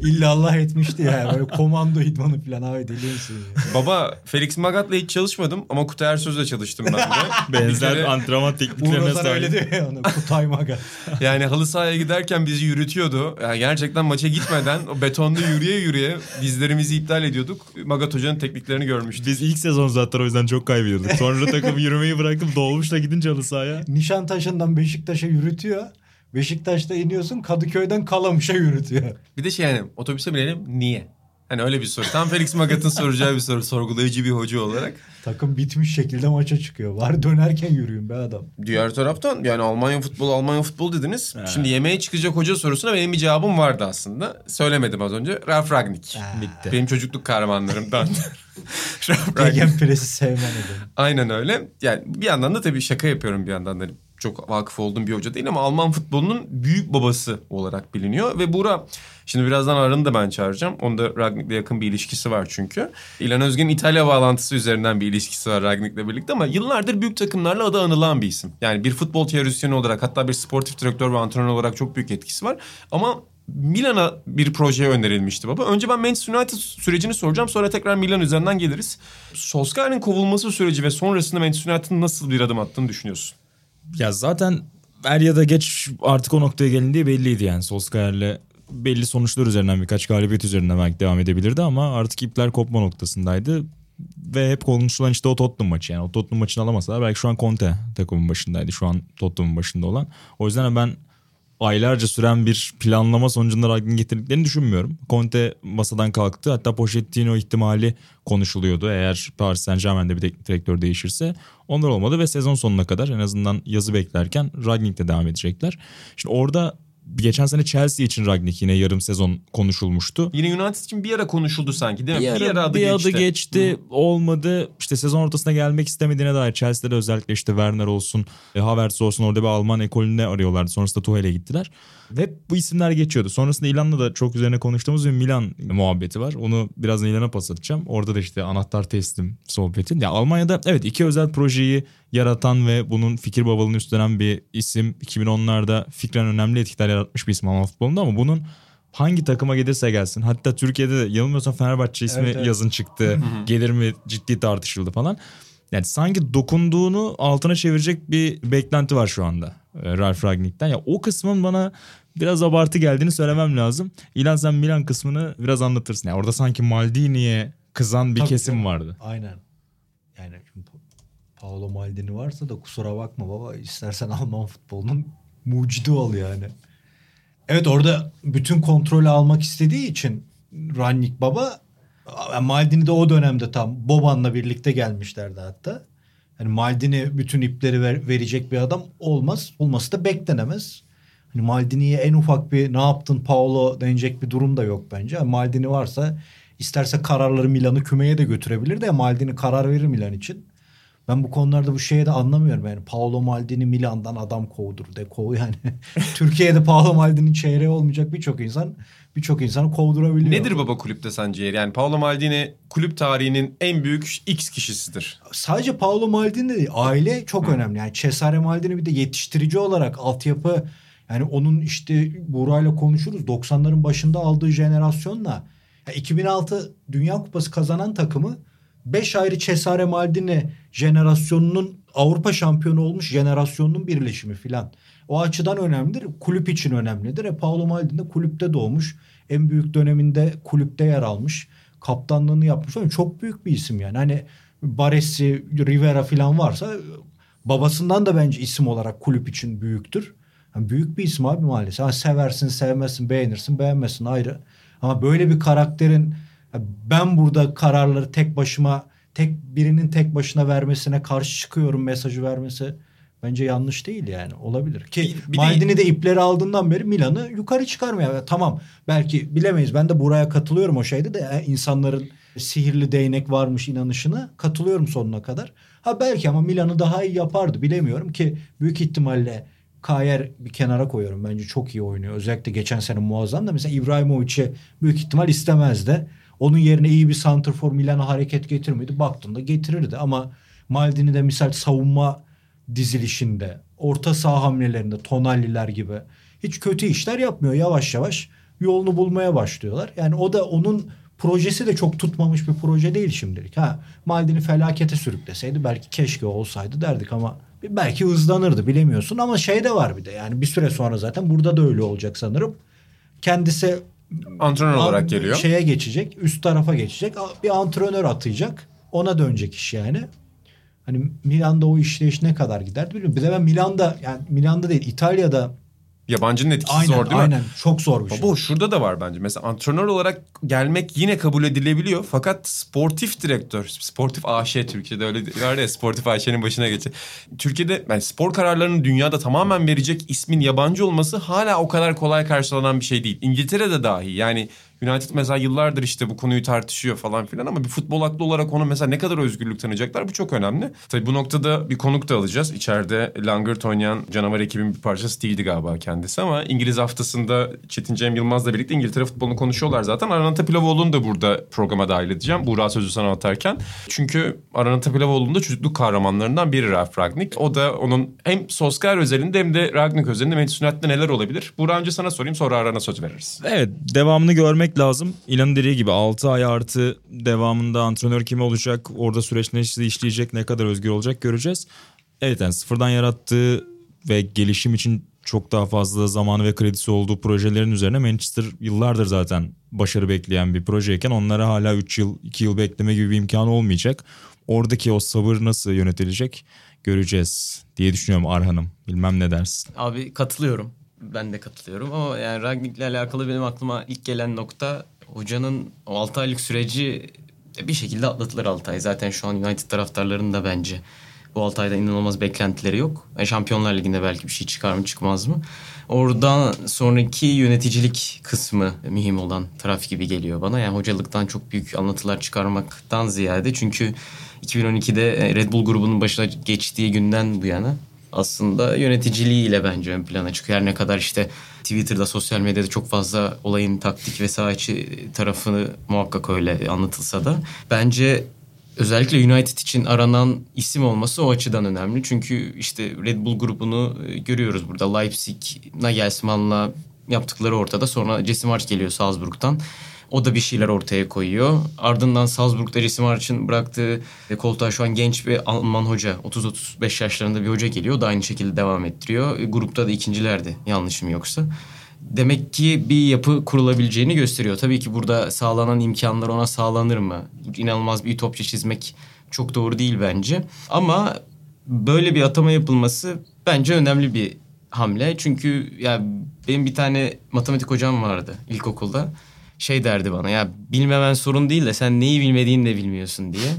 İlla Allah etmişti ya. Böyle komando idmanı falan abi deli misin ya? baba Felix Magat'la hiç çalışmadım ama Kutay Ersöz'le çalıştım ben de. Benzer kere- antrenman tekniklerine Ozan öyle sahip. diyor ya ona. Kutay Magat. Yani halı sahaya giderken bizi yürütüyordu. Yani gerçekten maça gitmeden o betonda yürüye yürüye dizlerimizi iptal ediyorduk. Magat Hoca'nın tekniklerini görmüştük. Biz ilk sezon zaten o yüzden çok kaybediyorduk. Sonra takım yürümeyi bıraktım. Dolmuşla gidince halı sahaya. Nişantaşı'ndan Beşiktaş'a yürütüyor. Beşiktaş'ta iniyorsun Kadıköy'den Kalamış'a yürütüyor. Bir de şey yani otobüse binelim niye? Hani öyle bir soru. Tam Felix Magat'ın soracağı bir soru. Sorgulayıcı bir hoca olarak. Takım bitmiş şekilde maça çıkıyor. Var dönerken yürüyün be adam. Diğer taraftan yani Almanya futbolu Almanya futbolu dediniz. Şimdi yemeğe çıkacak hoca sorusuna benim bir cevabım vardı aslında. Söylemedim az önce. Ralf Ragnick. Bitti. Benim çocukluk kahramanlarımdan. Ralf Ragnick. Gegen presi sevmem. Aynen öyle. Yani bir yandan da tabii şaka yapıyorum bir yandan da. Çok vakıf olduğum bir hoca değil ama Alman futbolunun büyük babası olarak biliniyor. Ve Buğra şimdi birazdan Arın'ı da ben çağıracağım. Onda Ragnick'le yakın bir ilişkisi var çünkü. İlhan Özgen'in İtalya bağlantısı üzerinden bir ilişkisi var Ragnick'le birlikte ama yıllardır büyük takımlarla adı anılan bir isim. Yani bir futbol teorisyeni olarak hatta bir sportif direktör ve antrenör olarak çok büyük etkisi var. Ama Milan'a bir proje önerilmişti baba. Önce ben Manchester United sürecini soracağım. Sonra tekrar Milan üzerinden geliriz. Solskjaer'in kovulması süreci ve sonrasında Manchester United'ın nasıl bir adım attığını düşünüyorsun? Ya zaten er ya da geç artık o noktaya gelindiği belliydi yani. Solskjaer'le belli sonuçlar üzerinden birkaç galibiyet üzerinden belki devam edebilirdi ama artık ipler kopma noktasındaydı. Ve hep konuşulan işte o Tottenham maçı yani. O Tottenham maçını alamasalar belki şu an Conte takımın başındaydı. Şu an Tottenham'ın başında olan. O yüzden ben aylarca süren bir planlama sonucunda Ragnik'i getirdiklerini düşünmüyorum. Conte masadan kalktı. Hatta Pochettino ihtimali konuşuluyordu. Eğer Paris Saint Germain'de bir direktör değişirse. Onlar olmadı ve sezon sonuna kadar en azından yazı beklerken Ragnik'le devam edecekler. Şimdi orada geçen sene Chelsea için Ragnik yine yarım sezon konuşulmuştu. Yine United için bir ara konuşuldu sanki değil mi? Bir, ara, ara adı bir geçti. adı geçti olmadı. İşte sezon ortasına gelmek istemediğine dair Chelsea'de özellikle işte Werner olsun, e, Havertz olsun orada bir Alman ekolünde arıyorlardı. Sonrasında Tuchel'e gittiler. Ve hep bu isimler geçiyordu. Sonrasında İlan'la da çok üzerine konuştuğumuz bir Milan muhabbeti var. Onu birazdan İlan'a pas atacağım. Orada da işte anahtar teslim sohbeti. Ya Almanya'da evet iki özel projeyi yaratan ve bunun fikir babalığını üstlenen bir isim. 2010'larda fikren önemli etkiler yaratmış bir isim Alman futbolunda ama bunun hangi takıma gelirse gelsin. Hatta Türkiye'de de yanılmıyorsam Fenerbahçe ismi Evet, evet. yazın çıktı. Gelir mi ciddi tartışıldı falan. Yani sanki dokunduğunu altına çevirecek bir beklenti var şu anda Ralf Ragnick'ten. Ya o kısmın bana biraz abartı geldiğini söylemem lazım. İlan sen Milan kısmını biraz anlatırsın. Yani orada sanki Maldini'ye kızan bir Tabii, kesim tabii. vardı. Aynen. Yani şimdi Pa- Paolo Maldini varsa da kusura bakma baba. İstersen Alman futbolunun mucidi ol yani. Evet orada bütün kontrolü almak istediği için Rannik baba Maldini de o dönemde tam Boban'la birlikte gelmişlerdi hatta. Yani Maldini bütün ipleri ver- verecek bir adam olmaz. Olması da beklenemez. Hani Maldini'ye en ufak bir ne yaptın Paolo denecek bir durum da yok bence. Yani Maldini varsa isterse kararları Milan'ı kümeye de götürebilir de Maldini karar verir Milan için. Ben bu konularda bu şeye de anlamıyorum yani. Paolo Maldini Milan'dan adam kovdur de kov yani. Türkiye'de Paolo Maldini'nin çeyreği olmayacak birçok insan birçok insanı kovdurabiliyor. Nedir baba kulüpte sence yeri? Yani Paolo Maldini kulüp tarihinin en büyük X kişisidir. sadece Paolo Maldini de değil, aile çok önemli. Yani Cesare Maldini bir de yetiştirici olarak altyapı yani onun işte Buğra'yla konuşuruz. 90'ların başında aldığı jenerasyonla ya 2006 Dünya Kupası kazanan takımı 5 ayrı Cesare Maldini jenerasyonunun Avrupa şampiyonu olmuş jenerasyonunun birleşimi filan. O açıdan önemlidir. Kulüp için önemlidir. E Paolo Maldini de kulüpte doğmuş. En büyük döneminde kulüpte yer almış. Kaptanlığını yapmış. Yani çok büyük bir isim yani. Hani Baresi, Rivera falan varsa babasından da bence isim olarak kulüp için büyüktür. Yani büyük bir isim abi maalesef. Ha, seversin, sevmezsin, beğenirsin, beğenmezsin ayrı. Ama böyle bir karakterin ben burada kararları tek başıma tek birinin tek başına vermesine karşı çıkıyorum mesajı vermesi bence yanlış değil yani olabilir. Ki de- Maldini de ipleri aldığından beri Milan'ı yukarı çıkarmıyor. Tamam belki bilemeyiz ben de buraya katılıyorum o şeyde de e, insanların sihirli değnek varmış inanışına katılıyorum sonuna kadar. Ha belki ama Milan'ı daha iyi yapardı bilemiyorum ki büyük ihtimalle Kayer bir kenara koyuyorum. Bence çok iyi oynuyor. Özellikle geçen sene muazzam da mesela İbrahimovic'i büyük ihtimal istemezdi. Onun yerine iyi bir santrfor Milan'a hareket getirmedi. Baktığında getirirdi ama Maldini de misal savunma dizilişinde, orta saha hamlelerinde Tonalliler gibi hiç kötü işler yapmıyor. Yavaş yavaş yolunu bulmaya başlıyorlar. Yani o da onun projesi de çok tutmamış bir proje değil şimdilik. Ha Maldini felakete sürükleseydi belki keşke olsaydı derdik ama belki hızlanırdı bilemiyorsun ama şey de var bir de yani bir süre sonra zaten burada da öyle olacak sanırım. Kendisi Antrenör olarak geliyor. Şeye geçecek, üst tarafa geçecek. Bir antrenör atayacak. Ona dönecek iş yani. Hani Milan'da o işleyiş ne kadar gider bilmiyorum. Bir de ben Milan'da yani Milan'da değil İtalya'da Yabancının etkisi aynen zor değil mi? aynen çok zor bir şey. Baba şurada da var bence. Mesela antrenör olarak gelmek yine kabul edilebiliyor. Fakat sportif direktör, sportif AŞ Türkiye'de öyle var ya sportif AŞ'nin başına geçe. Türkiye'de yani spor kararlarını dünyada tamamen verecek ismin yabancı olması hala o kadar kolay karşılanan bir şey değil. İngiltere'de dahi yani United mesela yıllardır işte bu konuyu tartışıyor falan filan ama bir futbol aklı olarak ona mesela ne kadar özgürlük tanıyacaklar bu çok önemli. Tabii bu noktada bir konuk da alacağız. İçeride Langırt oynayan canavar ekibin bir parçası değildi galiba kendisi ama İngiliz haftasında Çetin Cem Yılmaz'la birlikte İngiltere futbolunu konuşuyorlar zaten. Aranata Pilavoğlu'nu da burada programa dahil edeceğim. Buğra sözü sana atarken. Çünkü Aranata Pilavoğlu'nun da çocukluk kahramanlarından biri Ralf Ragnik. O da onun hem Soskar özelinde hem de Ragnik özelinde Manchester neler olabilir? Buğra önce sana sorayım sonra Aran'a söz veririz. Evet devamını görmek lazım. İlan'ın dediği gibi 6 ay artı devamında antrenör kim olacak? Orada süreç nasıl işleyecek? Ne kadar özgür olacak göreceğiz. Evet yani sıfırdan yarattığı ve gelişim için çok daha fazla zamanı ve kredisi olduğu projelerin üzerine Manchester yıllardır zaten başarı bekleyen bir projeyken onlara hala 3 yıl 2 yıl bekleme gibi bir imkan olmayacak. Oradaki o sabır nasıl yönetilecek göreceğiz diye düşünüyorum Arhan'ım. Bilmem ne dersin. Abi katılıyorum. Ben de katılıyorum ama yani Ragnik'le alakalı benim aklıma ilk gelen nokta hocanın o 6 aylık süreci bir şekilde atlatılır 6 ay. Zaten şu an United taraftarlarının da bence bu 6 ayda inanılmaz beklentileri yok. E, Şampiyonlar Ligi'nde belki bir şey çıkar mı çıkmaz mı? Oradan sonraki yöneticilik kısmı mühim olan taraf gibi geliyor bana. Yani hocalıktan çok büyük anlatılar çıkarmaktan ziyade çünkü 2012'de Red Bull grubunun başına geçtiği günden bu yana aslında yöneticiliğiyle bence ön plana çıkıyor. Her ne kadar işte Twitter'da, sosyal medyada çok fazla olayın taktik ve saha içi tarafını muhakkak öyle anlatılsa da bence özellikle United için aranan isim olması o açıdan önemli. Çünkü işte Red Bull grubunu e, görüyoruz burada. Leipzig, Nagelsmann'la yaptıkları ortada. Sonra Jesse March geliyor Salzburg'dan. O da bir şeyler ortaya koyuyor. Ardından Salzburg'da Jesse March'ın bıraktığı e, koltuğa şu an genç bir Alman hoca, 30-35 yaşlarında bir hoca geliyor. Da aynı şekilde devam ettiriyor. E, Grupta da ikincilerdi yanlışım yoksa. Demek ki bir yapı kurulabileceğini gösteriyor. Tabii ki burada sağlanan imkanlar ona sağlanır mı? İnanılmaz bir ütopya çizmek çok doğru değil bence. Ama böyle bir atama yapılması bence önemli bir hamle. Çünkü ya benim bir tane matematik hocam vardı ilkokulda. Şey derdi bana ya bilmemen sorun değil de sen neyi bilmediğini de bilmiyorsun diye.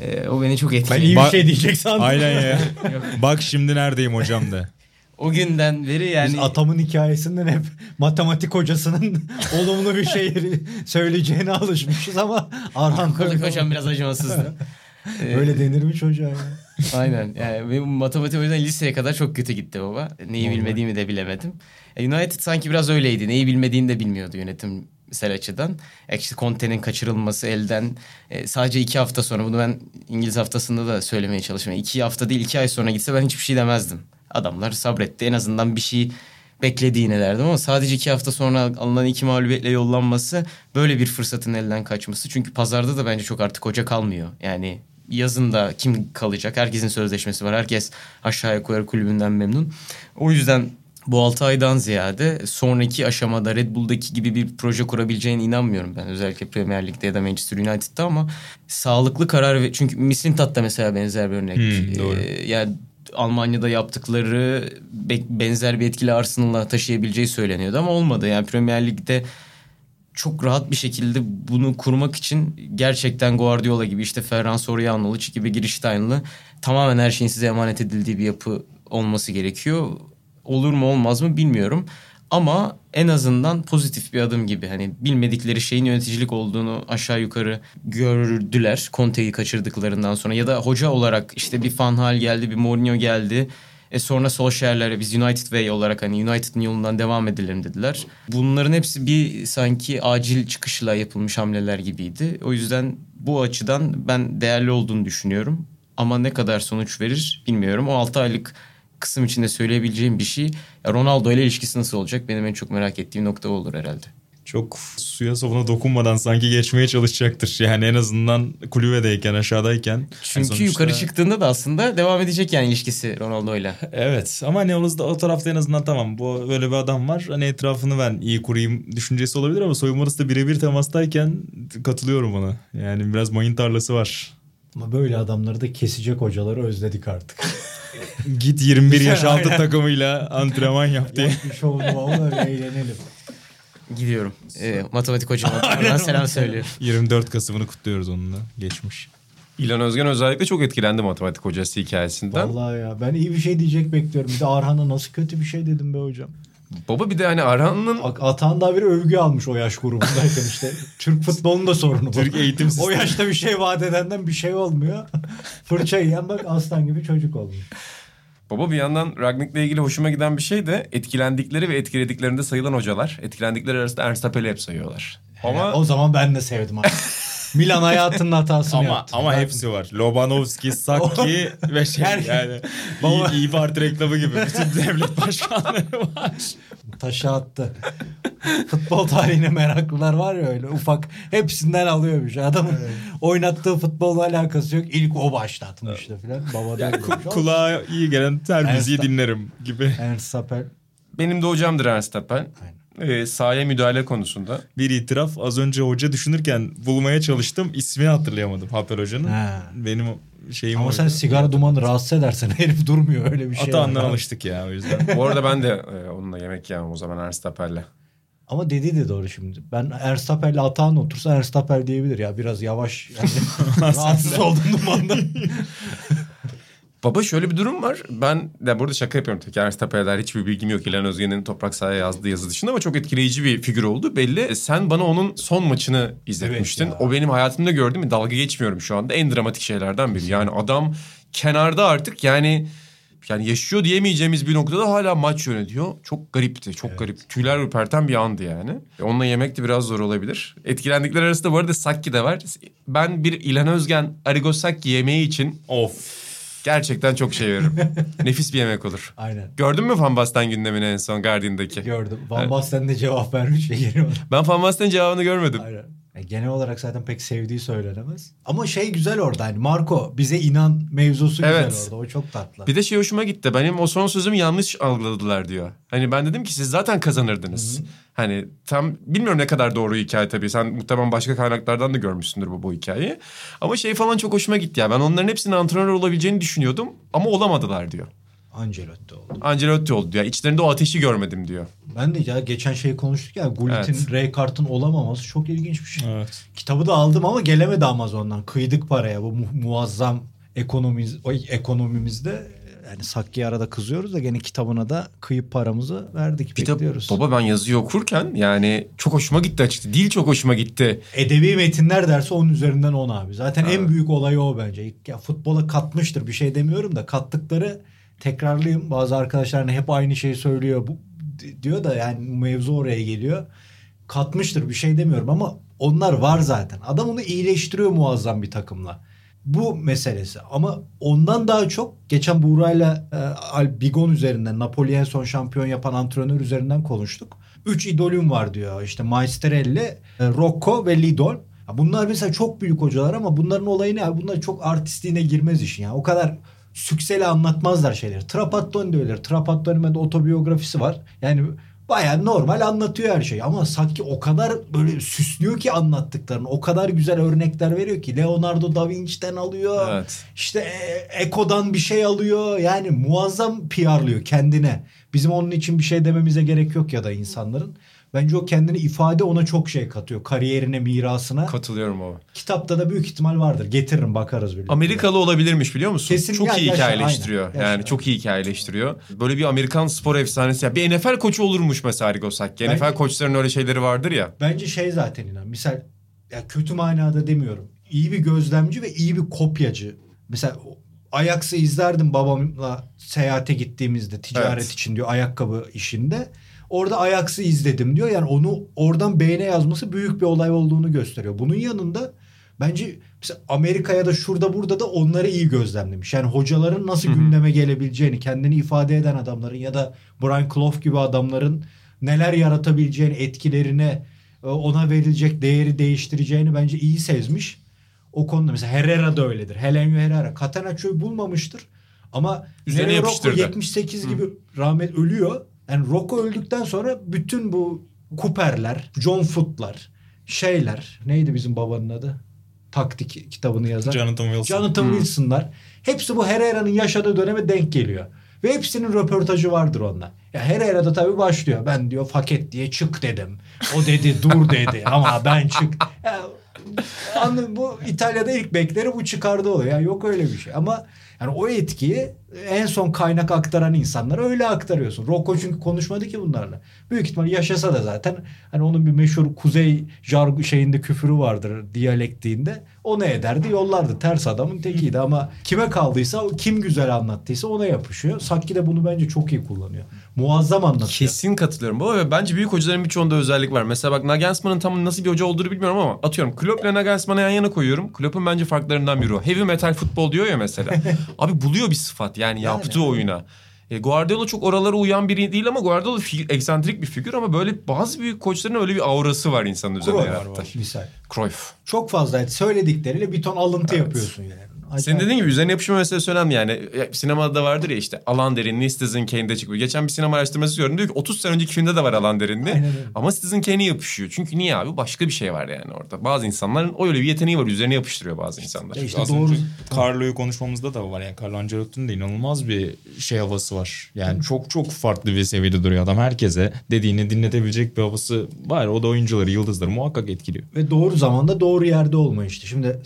Ee, o beni çok Ben etkiledi. iyi bir şey diyecek sandım. Aynen ya. Bak şimdi neredeyim hocam de. O günden beri Biz yani atamın hikayesinden hep matematik hocasının olumlu bir şey söyleyeceğine alışmışız ama Arhan Matematik hocam biraz acımasızdı. Öyle denir mi çocuğa ya? Aynen. Yani benim matematik o yüzden liseye kadar çok kötü gitti baba. Neyi Normal. bilmediğimi de bilemedim. E, United sanki biraz öyleydi. Neyi bilmediğini de bilmiyordu yönetimsel açıdan. E, işte Conte'nin kaçırılması elden e, sadece iki hafta sonra bunu ben İngiliz haftasında da söylemeye çalıştım. İki hafta değil iki ay sonra gitse ben hiçbir şey demezdim. Adamlar sabretti. En azından bir şey beklediğine derdim ama sadece iki hafta sonra alınan iki mağlubiyetle yollanması böyle bir fırsatın elden kaçması. Çünkü pazarda da bence çok artık hoca kalmıyor. Yani yazında kim kalacak? Herkesin sözleşmesi var. Herkes aşağı yukarı kulübünden memnun. O yüzden bu 6 aydan ziyade sonraki aşamada Red Bull'daki gibi bir proje kurabileceğine inanmıyorum ben. Özellikle Premier Lig'de ya da Manchester United'da ama sağlıklı karar ve çünkü Mislintat da mesela benzer bir örnek. Hmm, doğru. Ee, yani Almanya'da yaptıkları be- benzer bir etkili Arsenal'a taşıyabileceği söyleniyordu ama olmadı. Yani Premier Lig'de çok rahat bir şekilde bunu kurmak için gerçekten Guardiola gibi işte Ferran Sorianoğlu gibi Giriştaynlı tamamen her şeyin size emanet edildiği bir yapı olması gerekiyor. Olur mu olmaz mı bilmiyorum. Ama en azından pozitif bir adım gibi. Hani bilmedikleri şeyin yöneticilik olduğunu aşağı yukarı gördüler. Conte'yi kaçırdıklarından sonra. Ya da hoca olarak işte bir Van Hal geldi, bir Mourinho geldi. E sonra Solskjaer'lere biz United Way olarak hani United'ın yolundan devam edelim dediler. Bunların hepsi bir sanki acil çıkışla yapılmış hamleler gibiydi. O yüzden bu açıdan ben değerli olduğunu düşünüyorum. Ama ne kadar sonuç verir bilmiyorum. O 6 aylık kısım içinde söyleyebileceğim bir şey. Ronaldo ile ilişkisi nasıl olacak? Benim en çok merak ettiğim nokta olur herhalde. Çok suya sabuna dokunmadan sanki geçmeye çalışacaktır. Yani en azından kulübedeyken aşağıdayken. Çünkü sonuçta- yukarı çıktığında da aslında devam edecek yani ilişkisi Ronaldo ile. Evet ama ne olursa o tarafta en azından tamam bu böyle bir adam var. Hani etrafını ben iyi kurayım düşüncesi olabilir ama soyunma da birebir temastayken katılıyorum ona. Yani biraz mayın tarlası var. Ama böyle adamları da kesecek hocaları özledik artık. Git 21 yaş altı takımıyla antrenman yap diye. Yap bir şovunu valla eğlenelim. Gidiyorum. Ee, matematik hocama buradan selam söylüyorum. 24 Kasım'ını kutluyoruz onunla. Geçmiş. İlhan Özgen özellikle çok etkilendi matematik hocası hikayesinden. Vallahi ya ben iyi bir şey diyecek bekliyorum. Bir de Arhan'a nasıl kötü bir şey dedim be hocam. Baba bir de hani Arhan'ın Atan da bir övgü almış o yaş grubundayken işte. Türk futbolunun da sorunu bu. Türk eğitim O sistemi. yaşta bir şey vaat edenden bir şey olmuyor. Fırça yiyen bak aslan gibi çocuk olmuş. Baba bir yandan Ragnik'le ilgili hoşuma giden bir şey de etkilendikleri ve etkilediklerinde sayılan hocalar. Etkilendikleri arasında Ernst Happel'i hep sayıyorlar. Ama Ama o zaman ben de sevdim abi. Milan hayatının hatasını Ama yaptı. ama Ben- hepsi var. Lobanovski, Sakki ve şey Her- yani Baba- iyi, iyi parti reklamı gibi bütün devlet başkanları var. Taşı attı. Futbol tarihine meraklılar var ya öyle ufak hepsinden alıyormuş. Adamın oynattığı futbolla alakası yok. İlk o başlatmıştı falan. Baba da Yani ku- kulağa iyi gelen her müziği dinlerim gibi. Ernst Sapel. benim de hocamdır Ernst Happel. Ee, sahaya müdahale konusunda. Bir itiraf az önce hoca düşünürken bulmaya çalıştım. İsmini hatırlayamadım Haper Hoca'nın. Ha. Benim şeyim Ama oydu. sen sigara dumanı rahatsız edersen herif durmuyor öyle bir şey. Atağından alıştık ya o yüzden. Bu arada ben de e, onunla yemek yemem o zaman Ernst Happel'le. Ama dediği de doğru şimdi. Ben Ernst Happel'le Atahan otursa Ernst Happel diyebilir ya. Biraz yavaş. Yani rahatsız oldum dumandan. Baba şöyle bir durum var. Ben de burada şaka yapıyorum ki Ernst Happel'ler hiçbir bilgim yok. İlhan Özgen'in Toprak Sahaya yazdığı yazı dışında ama çok etkileyici bir figür oldu. Belli E, sen bana onun son maçını izletmiştin. Evet ya. o benim hayatımda gördüğüm dalga geçmiyorum şu anda. En dramatik şeylerden biri. Yani adam kenarda artık yani yani yaşıyor diyemeyeceğimiz bir noktada hala maç yönetiyor. Çok garipti. Çok garip. Tüyler ürperten bir andı yani. E, Onunla yemek de biraz zor olabilir. Etkilendikler arasında bu arada Sakki de var. Ben bir İlhan Özgen Arrigo Sakki yemeği için of. Gerçekten çok şey veririm. Nefis bir yemek olur. Aynen. Gördün mü Van Basten gündemini en son Guardian'daki? Gördüm. Van Basten de cevap vermiş ve geri. Ben Van Basten'in cevabını görmedim. Aynen. Yani genel olarak zaten pek sevdiği söylenemez. Ama şey güzel orada hani Marco bize inan mevzusu Evet. güzel orada. O çok tatlı. Bir de şey hoşuma gitti. Benim o son sözümü yanlış algıladılar diyor. Hani ben dedim ki siz zaten kazanırdınız. Hani tam bilmiyorum ne kadar doğru hikaye tabii. Sen muhtemelen başka kaynaklardan da görmüşsündür bu, bu hikayeyi. Ama şey falan çok hoşuma gitti ya. Ben onların hepsinin antrenör olabileceğini düşünüyordum. Ama olamadılar diyor. Ancelotti oldu. Ancelotti oldu diyor. İçlerinde o ateşi görmedim diyor. Ben de ya geçen şey konuştuk ya Gullit'in Evet. Ray Kart'ın olamaması çok ilginç bir şey. Evet. Kitabı da aldım ama gelemedi Amazon'dan. Kıydık paraya bu mu- muazzam ekonomiz, o ekonomimizde. Yani Sakki'ye arada kızıyoruz da gene kitabına da kıyıp paramızı verdik. De bekliyoruz. baba ben yazıyı okurken yani çok hoşuma gitti açıkçası. Dil çok hoşuma gitti. Edebi metinler derse onun üzerinden 10 abi. Zaten en Evet. büyük olayı o bence. Ya futbola katmıştır bir şey demiyorum da kattıkları tekrarlayayım. Bazı arkadaşlar hani hep aynı şeyi söylüyor bu di- diyor da yani mevzu oraya geliyor. Katmıştır bir şey demiyorum ama onlar var zaten. Adam onu iyileştiriyor muazzam bir takımla. Bu meselesi ama ondan daha çok geçen Buğra'yla e, Al- Bigon üzerinden Napoli son şampiyon yapan antrenör üzerinden konuştuk. Üç idolüm var diyor işte Maestrelli, e, Rocco ve Lidl. Bunlar mesela çok büyük hocalar ama bunların olayı ne? Bunlar çok artistliğine girmez işin ya. O kadar sükseli anlatmazlar şeyleri. Trapattoni de öyle. Trapattoni'de otobiyografisi var. Yani bayağı normal anlatıyor her şeyi. Ama Saki o kadar böyle süslüyor ki anlattıklarını. O kadar güzel örnekler veriyor ki. Leonardo da Vinci'den alıyor. Evet. İşte Eko'dan bir şey alıyor. Yani muazzam PR'lıyor kendine. Bizim onun için bir şey dememize gerek yok ya da insanların. Bence o kendini ifade ona çok şey katıyor. Kariyerine, mirasına. Katılıyorum baba. Kitapta da büyük ihtimal vardır. Getiririm bakarız birlikte. Amerikalı olabilirmiş biliyor musun? Kesin- çok ya- iyi yaşa, hikayeleştiriyor. aynen, yani çok iyi hikayeleştiriyor. Böyle bir Amerikan spor efsanesi. Ya bir NFL koçu olurmuş mesela Arrigo Sacchi. Bence- NFL koçlarının öyle şeyleri vardır ya. Bence şey zaten inan. Misal ya kötü manada demiyorum. İyi bir gözlemci ve iyi bir kopyacı. Mesela Ajax'ı izlerdim babamla seyahate gittiğimizde ticaret Evet. için diyor ayakkabı işinde. Orada Ajax'ı izledim diyor. Yani onu oradan beğene yazması büyük bir olay olduğunu gösteriyor. Bunun yanında bence mesela Amerika'ya da şurada burada da onları iyi gözlemlemiş. Yani hocaların nasıl Hı hı. gündeme gelebileceğini, kendini ifade eden adamların ya da Brian Clough gibi adamların neler yaratabileceğini, etkilerine, e, ona verilecek değeri değiştireceğini bence iyi sezmiş. O konuda mesela Herrera da öyledir. Helenio Herrera. Catenaccio'yu bulmamıştır. Ama Üzerine Rocco yapıştırdı. 78 gibi rahmet ölüyor. Yani Rocco öldükten sonra bütün bu Cooper'ler, John Foot'lar, şeyler neydi bizim babanın adı? Taktik kitabını yazan. Jonathan Wilson. Jonathan Hmm. Wilson'lar. Hepsi bu Herrera'nın yaşadığı döneme denk geliyor. Ve hepsinin röportajı vardır onunla. Ya Herrera da tabii başlıyor. Ben diyor faket diye çık dedim. O dedi dur dedi ama ben çık. Ya, anladın, bu İtalya'da ilk bekleri bu çıkardı oluyor. Yani yok öyle bir şey. Ama yani o etkiyi en son kaynak aktaran insanlara öyle aktarıyorsun. Rocco çünkü konuşmadı ki bunlarla. Büyük ihtimal yaşasa da zaten hani onun bir meşhur kuzey jargı şeyinde küfürü vardır diyalektiğinde. O ne ederdi yollardı. Ters adamın tekiydi ama kime kaldıysa kim güzel anlattıysa ona yapışıyor. Sakki de bunu bence çok iyi kullanıyor. Muazzam anlatıyor. Kesin katılıyorum baba ve bence büyük hocaların birçoğunda özellik var. Mesela bak Nagelsmann'ın tam nasıl bir hoca olduğunu bilmiyorum ama atıyorum Klopp ile Nagelsmann'ı yan yana koyuyorum. Klopp'un bence farklarından biri o. Heavy metal futbol diyor ya mesela. Abi buluyor bir sıfat yani, yaptığı oyuna. E, Guardiola çok oralara uyan biri değil ama Guardiola fi- eksantrik bir figür ama böyle bazı büyük koçların öyle bir aurası var insanın üzerine yarattı. Cruyff. Çok fazla söyledikleriyle bir ton alıntı yapıyorsun yani. Senin Acayip. dediğin gibi üzerine yapışma meselesi önemli yani. Ya, Sinemada da vardır ya işte alan derinliği Citizen Kane'de çıkıyor. Geçen bir sinema araştırması gördüm diyor ki 30 sene önceki filmde de var alan derinliği. Aynen öyle. Ama Citizen Kane'e yapışıyor. Çünkü niye abi? Başka bir şey var yani orada. Bazı insanların öyle bir yeteneği var. Üzerine yapıştırıyor bazı insanlar. Ya işte doğru. Carlo'yu konuşmamızda da var. Yani Carlo Ancelotti'nin de inanılmaz bir şey havası var. Yani çok çok farklı bir seviyede duruyor adam. Herkese dediğini dinletebilecek bir havası var. O da oyuncuları, yıldızları muhakkak etkiliyor. Ve doğru zamanda doğru yerde olma işte. Şimdi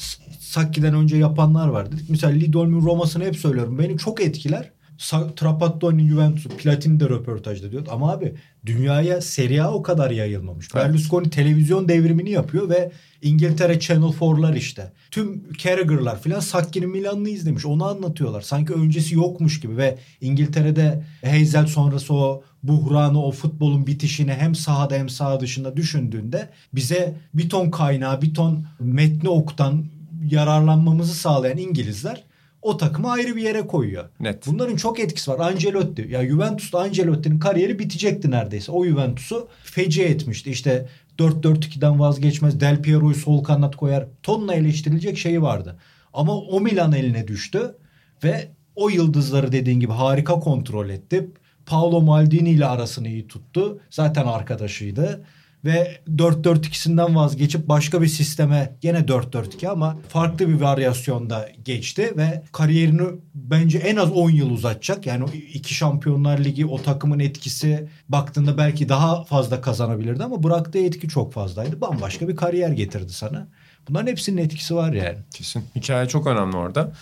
Sakki'den önce yapanlar var dedik. Mesela Lidolm'ün Roma'sını hep söylüyorum. Beni çok etkiler. Trapattoni'nin Juventus'u Platini de röportajda diyor. Ama abi dünyaya Serie A o kadar yayılmamış. Evet. Berlusconi televizyon devrimini yapıyor ve İngiltere Channel 4'lar işte. Tüm Carragher'lar filan Sakki'nin Milan'ını izlemiş. Onu anlatıyorlar. Sanki öncesi yokmuş gibi ve İngiltere'de Hazel sonrası o buhranı, o futbolun bitişini hem sahada hem saha dışında düşündüğünde bize bir ton kaynağı, bir ton metni okutan yararlanmamızı sağlayan İngilizler o takımı ayrı bir yere koyuyor. Net. Bunların çok etkisi var. Ancelotti. Ya Juventus'ta Ancelotti'nin kariyeri bitecekti neredeyse. O Juventus'u feci etmişti. İşte 4-4-2'den vazgeçmez. Del Piero'yu sol kanat koyar. Tonla eleştirilecek şeyi vardı. Ama o Milan eline düştü ve o yıldızları dediğin gibi harika kontrol etti. Paolo Maldini ile arasını iyi tuttu. Zaten arkadaşıydı. Ve 4-4-2'sinden vazgeçip başka bir sisteme gene 4-4-2 ama farklı bir varyasyonda geçti ve kariyerini bence en az 10 yıl uzatacak. Yani iki Şampiyonlar Ligi o takımın etkisi baktığında belki daha fazla kazanabilirdi ama bıraktığı etki çok fazlaydı. Bambaşka bir kariyer getirdi sana. Bunların hepsinin etkisi var yani. Kesin. Hikaye çok önemli orada.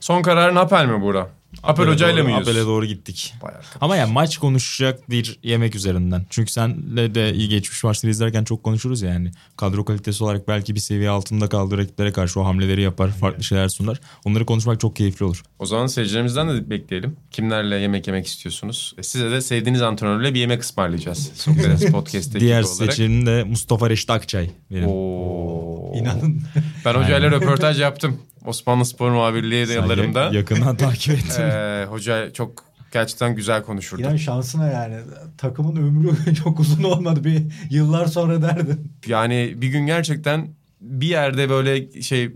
Son kararın Apel mi Buğra? Apel Hoca ile doğru- mi yiyorsun? Apel'e doğru gittik. Ama yani maç konuşacak bir yemek üzerinden. Çünkü senle de iyi geçmiş maçları izlerken çok konuşuruz ya yani. Kadro kalitesi olarak belki bir seviye altında kaldığı rakiplere karşı o hamleleri yapar, farklı şeyler sunar. Onları konuşmak çok keyifli olur. O zaman seyircilerimizden de bekleyelim. Kimlerle yemek yemek istiyorsunuz? E, Size de sevdiğiniz antrenörle bir yemek ısmarlayacağız. Sokrates Podcast ekibi Diğer seçeneğin de Mustafa Reşit Akçay. Benim. Oo. İnanın. Ben hocayla röportaj yaptım. Osmanlı Spor Muhabirliği Sen yıllarımda. ya- yakından takip ettim. Ee, hoca çok gerçekten güzel konuşurdu. İnan şansına yani takımın ömrü çok uzun olmadı. Bir yıllar sonra derdin. Yani bir gün gerçekten bir yerde böyle şey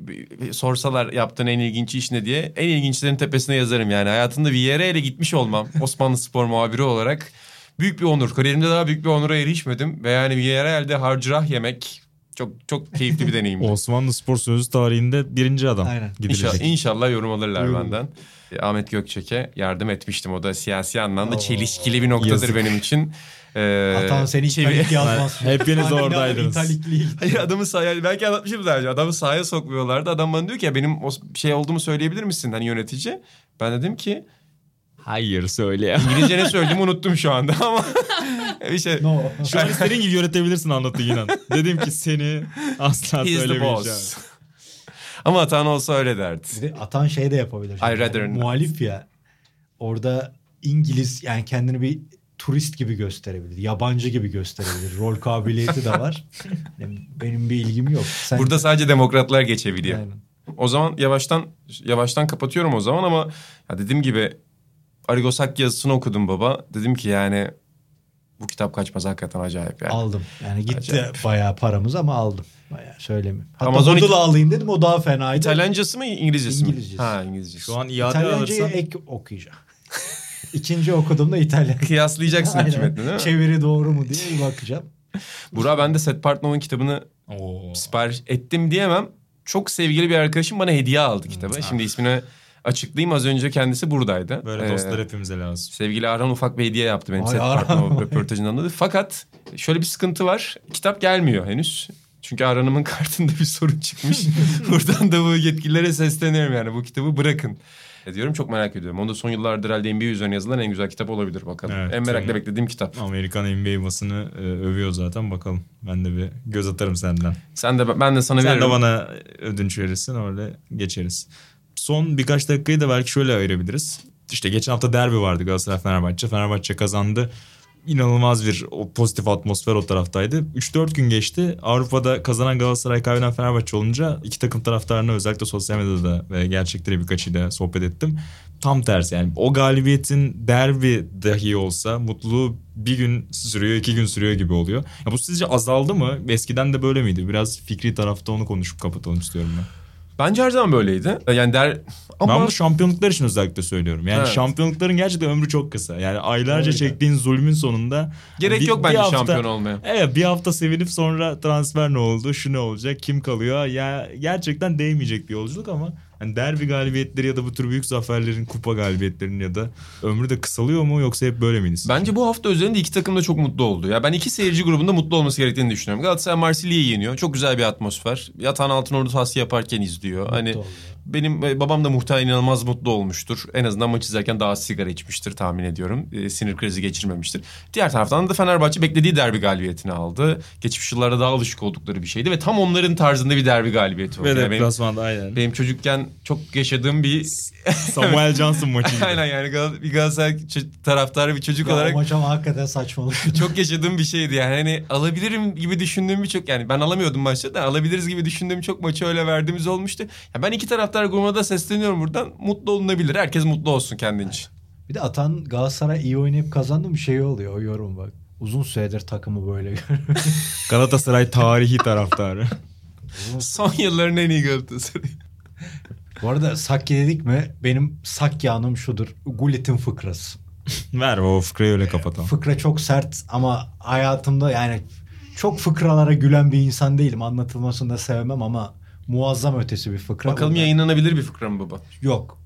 sorsalar yaptığın en ilginç iş ne diye en ilginçlerin tepesine yazarım yani. Hayatımda Villareal'e gitmiş olmam Osmanlı Spor muhabiri olarak büyük bir onur. Kariyerimde daha büyük bir onura erişmedim ve yani Villarreal'de harcırah yemek çok çok keyifli bir deneyimdi. Osmanlı spor sözü tarihinde birinci adam Aynen. gidilecek. İnşallah, inşallah yorum alırlar Yorum. benden. E, Ahmet Gökçek'e yardım etmiştim. O da siyasi anlamda Oo. çelişkili bir noktadır Yazık. benim için. Ee, Atan seni çevir- italik yazmaz. Hepiniz oradaydınız. Hayır adamı sahaya belki anlatmışım daha önce. Adamı sahaya sokmuyorlardı. Adam bana diyor ki ya benim o şey olduğumu söyleyebilir misin hani yönetici? Ben dedim ki Hayır söyle ya. İngilizce ne söylediğimi unuttum şu anda ama bir şey. No. Şu an istediğin gibi yönetebilirsin anlatı inan. Dedim ki seni asla He is the söylemeyeceğim. boss. ama Atan olsa öyle derdi. Bir de atan şey de yapabilir. I rather not. muhalif ya. Orada İngiliz yani kendini bir turist gibi gösterebilir. Yabancı gibi gösterebilir. Rol kabiliyeti de var. Yani Benim bir ilgim yok. Sen... Burada sadece demokratlar geçebiliyor. Aynen. O zaman yavaştan yavaştan kapatıyorum o zaman ama ya dediğim gibi Arrigo Sacchi yazısını okudum baba. Dedim ki yani bu kitap kaçmaz hakikaten acayip yani. Aldım. Yani gitti Acayip. bayağı paramız ama aldım. Bayağı söylemiyorum. Hatta Amazon iki- alayım dedim o daha fenaydı. İtalyancası mı İngilizcesi mi? İngilizcesi. Ha İngilizcesi. Şu an iade İtalyancayı alırsan ek okuyacağım. İkinci okuduğumda İtalyan. Kıyaslayacaksın metni değil mi? Çeviri doğru mu diye bakacağım. Burak ben de Seth Partnov'un kitabını Oo. sipariş ettim diyemem. Çok sevgili bir arkadaşım bana hediye aldı kitabı. Şimdi ismini açıklayayım. Az önce kendisi buradaydı. Böyle Ee, dostlar hepimize lazım. Sevgili Arhan ufak bir hediye yaptı benim Arhan. Partnov röportajından dolayı. Fakat şöyle bir sıkıntı var. Kitap gelmiyor henüz. Çünkü Arhan'ımın kartında bir sorun çıkmış. Buradan da bu yetkililere sesleniyorum yani bu kitabı bırakın. E diyorum çok merak ediyorum. Onu da son yıllardır herhalde NBA üzerine yazılan en güzel kitap olabilir bakalım. Evet, en merakla beklediğim kitap. Amerikan NBA basını e, övüyor zaten bakalım. Ben de bir göz atarım senden. Sen de ben de sana Sen veririm. de bana ödünç verirsin öyle geçeriz. Son birkaç dakikayı da belki şöyle ayırabiliriz. İşte geçen hafta derbi vardı Galatasaray Fenerbahçe. Fenerbahçe kazandı. İnanılmaz bir o pozitif atmosfer o taraftaydı. 3-4 gün geçti. Avrupa'da kazanan Galatasaray kaybeden Fenerbahçe olunca iki takım taraftarına özellikle sosyal medyada ve gerçekleri birkaçıyla sohbet ettim. Tam tersi yani o galibiyetin derbi dahi olsa mutluluğu bir gün sürüyor iki gün sürüyor gibi oluyor. Ya bu sizce azaldı mı? Eskiden de böyle miydi? Biraz fikri tarafta onu konuşup kapatalım istiyorum ben. Bence her zaman böyleydi. Yani der ama Ben bunu şampiyonluklar için özellikle söylüyorum. Yani Evet. şampiyonlukların gerçekten ömrü çok kısa. Yani aylarca Öyle. çektiğin zulmün sonunda... gerek bir- yok bir bence hafta- şampiyon olmaya. Evet bir hafta sevinip sonra transfer ne oldu, şu ne olacak, kim kalıyor? Ya gerçekten değmeyecek bir yolculuk ama hani derbi galibiyetleri ya da bu tür büyük zaferlerin, kupa galibiyetlerinin ya da ömrü de kısalıyor mu yoksa hep böyle miydi? sizce? Bence bu hafta özelinde iki takım da çok mutlu oldu. Ya ben iki seyirci grubunda mutlu olması gerektiğini düşünüyorum. Galatasaray Marsilya'yı yeniyor. Çok güzel bir atmosfer. Yatan Altınordu tahsiye yaparken izliyor. hani oldu. Benim e, babam da muhtemelen inanılmaz mutlu olmuştur. En azından maç izlerken daha sigara içmiştir tahmin ediyorum. E, sinir krizi geçirmemiştir. Diğer taraftan da Fenerbahçe beklediği derbi galibiyetini aldı. Geçmiş yıllarda daha alışık oldukları bir şeydi ve tam onların tarzında bir derbi galibiyeti oldu. Ve Yani benim, deplasmanda aynen. benim çocukken çok yaşadığım bir Samuel Johnson maçı gibi. aynen yani Gal- bir Galatasaray ç- taraftarı bir çocuk Ya olarak maç ama hakikaten saçmalık. çok yaşadığım bir şeydi yani. Hani alabilirim gibi düşündüğüm birçok yani ben alamıyordum maçta da alabiliriz gibi düşündüğüm çok maçı öyle verdiğimiz olmuştu. Ya ben iki taraftar grubuna da sesleniyorum buradan. Mutlu olunabilir. Herkes mutlu olsun kendince. Bir de Atan Galatasaray iyi oynayıp kazandı mı şey oluyor o yorum bak. Uzun süredir takımı böyle Galatasaray tarihi taraftarı. Son yılların en iyi Galatasaray. Bu arada Sakki dedik mi benim Sakki anım şudur. Gullit'in fıkrası. Ver o fıkrayı öyle kapatalım. Fıkra çok sert ama hayatımda yani çok fıkralara gülen bir insan değilim. Anlatılmasını da sevmem ama muazzam ötesi bir fıkra. Bakalım Bunlar- yayınlanabilir bir fıkra mı baba? Yok.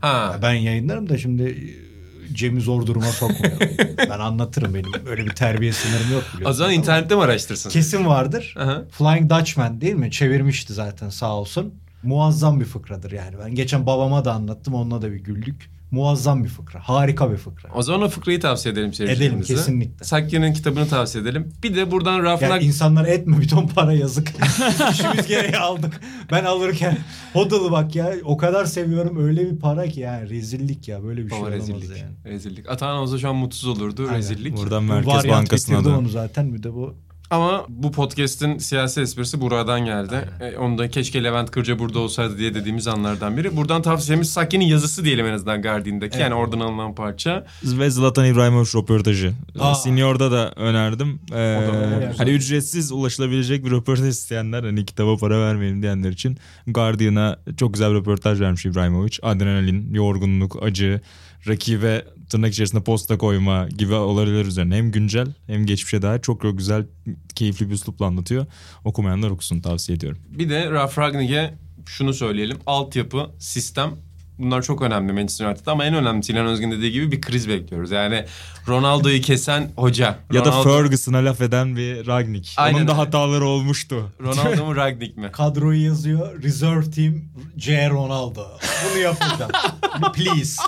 Ha. Ben yayınlarım da şimdi e, Cem'i zor duruma sokmayalım. ben anlatırım benim. Öyle bir terbiye sınırım yok biliyorsun. O zaman Ama internette mi araştırsın? Kesin vardır. Aha. Flying Dutchman değil mi? Çevirmişti zaten sağ olsun. Muazzam bir fıkradır yani. Ben geçen babama da anlattım. Onunla da bir güldük. Muazzam bir fıkra. Harika bir fıkra. O zaman o fıkrayı tavsiye edelim seyircilerimize. Edelim, kesinlikle. Sakya'nın kitabını tavsiye edelim. Bir de buradan Rafnak... Yani insanlara etme bir ton para yazık. İşimiz gereği aldık. Ben alırken Hodl'u bak ya o kadar seviyorum öyle bir para ki yani rezillik ya böyle bir şey Baba olamaz rezillik. yani. Rezillik. Atahan olsa şu an mutsuz olurdu. Aynen. Rezillik. Buradan Merkez Bankası'na da onu zaten bir de bu Ama bu podcast'in siyasi esprisi buradan geldi. E, onu da keşke Levent Kırca burada olsaydı diye dediğimiz anlardan biri. Buradan tavsiyemiz Saki'nin yazısı diyelim en azından Guardian'daki. Yani oradan alınan parça. Ve Zlatan İbrahimovic röportajı. Aa. Senior'da da önerdim. Ee, da- hani ücretsiz ulaşılabilecek bir röportaj isteyenler hani kitaba para vermeyelim diyenler için Guardian'a çok güzel bir röportaj vermiş İbrahimovic. Adrenalin, yorgunluk, acı, rakibe tırnak içerisinde posta koyma gibi olaylar üzerine hem güncel hem geçmişe dair çok çok güzel keyifli bir üslupla anlatıyor. Okumayanlar okusun tavsiye ediyorum. Bir de Ralf Ragnik'e şunu söyleyelim. Altyapı, sistem bunlar çok önemli Manchester United'da ama en önemlisi İlhan Özgün dediği gibi bir kriz bekliyoruz. Yani Ronaldo'yu kesen hoca. Ya da Ronaldo- Ferguson'a laf eden bir Ragnik. Aynen Onun da hataları olmuştu. Ronaldo mu Ragnik mi? Kadroyu yazıyor. Reserve team C Ronaldo. Bunu yapacağım. Please.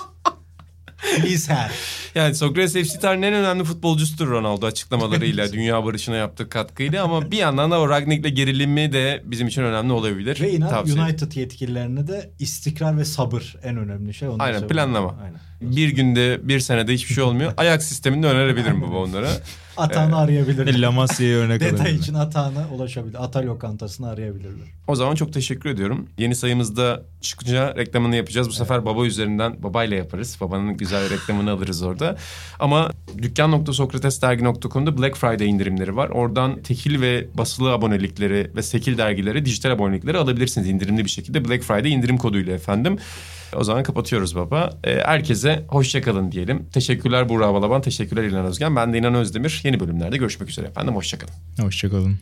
Please her. Yani Sokrates FC tarihinin en önemli futbolcusudur Ronaldo açıklamalarıyla, dünya barışına yaptığı katkıyla ama bir yandan da o Ragnik'le gerilimi de bizim için önemli olabilir. Ve inan Tavsiye. United yetkililerine de istikrar ve sabır en önemli şey. Onu Aynen, söyleyeyim. planlama. Aynen. Bir günde, bir senede hiçbir şey olmuyor. Ayak sistemini önerebilirim baba onlara. Atağını arayabilirler. La Masia'ya örnek Detay için atağına ulaşabilir. Ata lokantasını arayabilirler. O zaman çok teşekkür ediyorum. Yeni sayımızda çıkınca reklamını yapacağız. Bu sefer baba üzerinden babayla yaparız. Babanın güzel reklamını alırız orada. Ama dükkan.sokratesdergi.com'da Black Friday indirimleri var. Oradan tekil ve basılı abonelikleri ve sekil dergileri, dijital abonelikleri alabilirsiniz indirimli bir şekilde. Black Friday indirim koduyla efendim. O zaman kapatıyoruz baba. Ee, herkese hoşçakalın diyelim. Teşekkürler Buğra Balaban, teşekkürler İlhan Özgen. Ben de İnan Özdemir. Yeni bölümlerde görüşmek üzere efendim. Hoşçakalın. Hoşçakalın.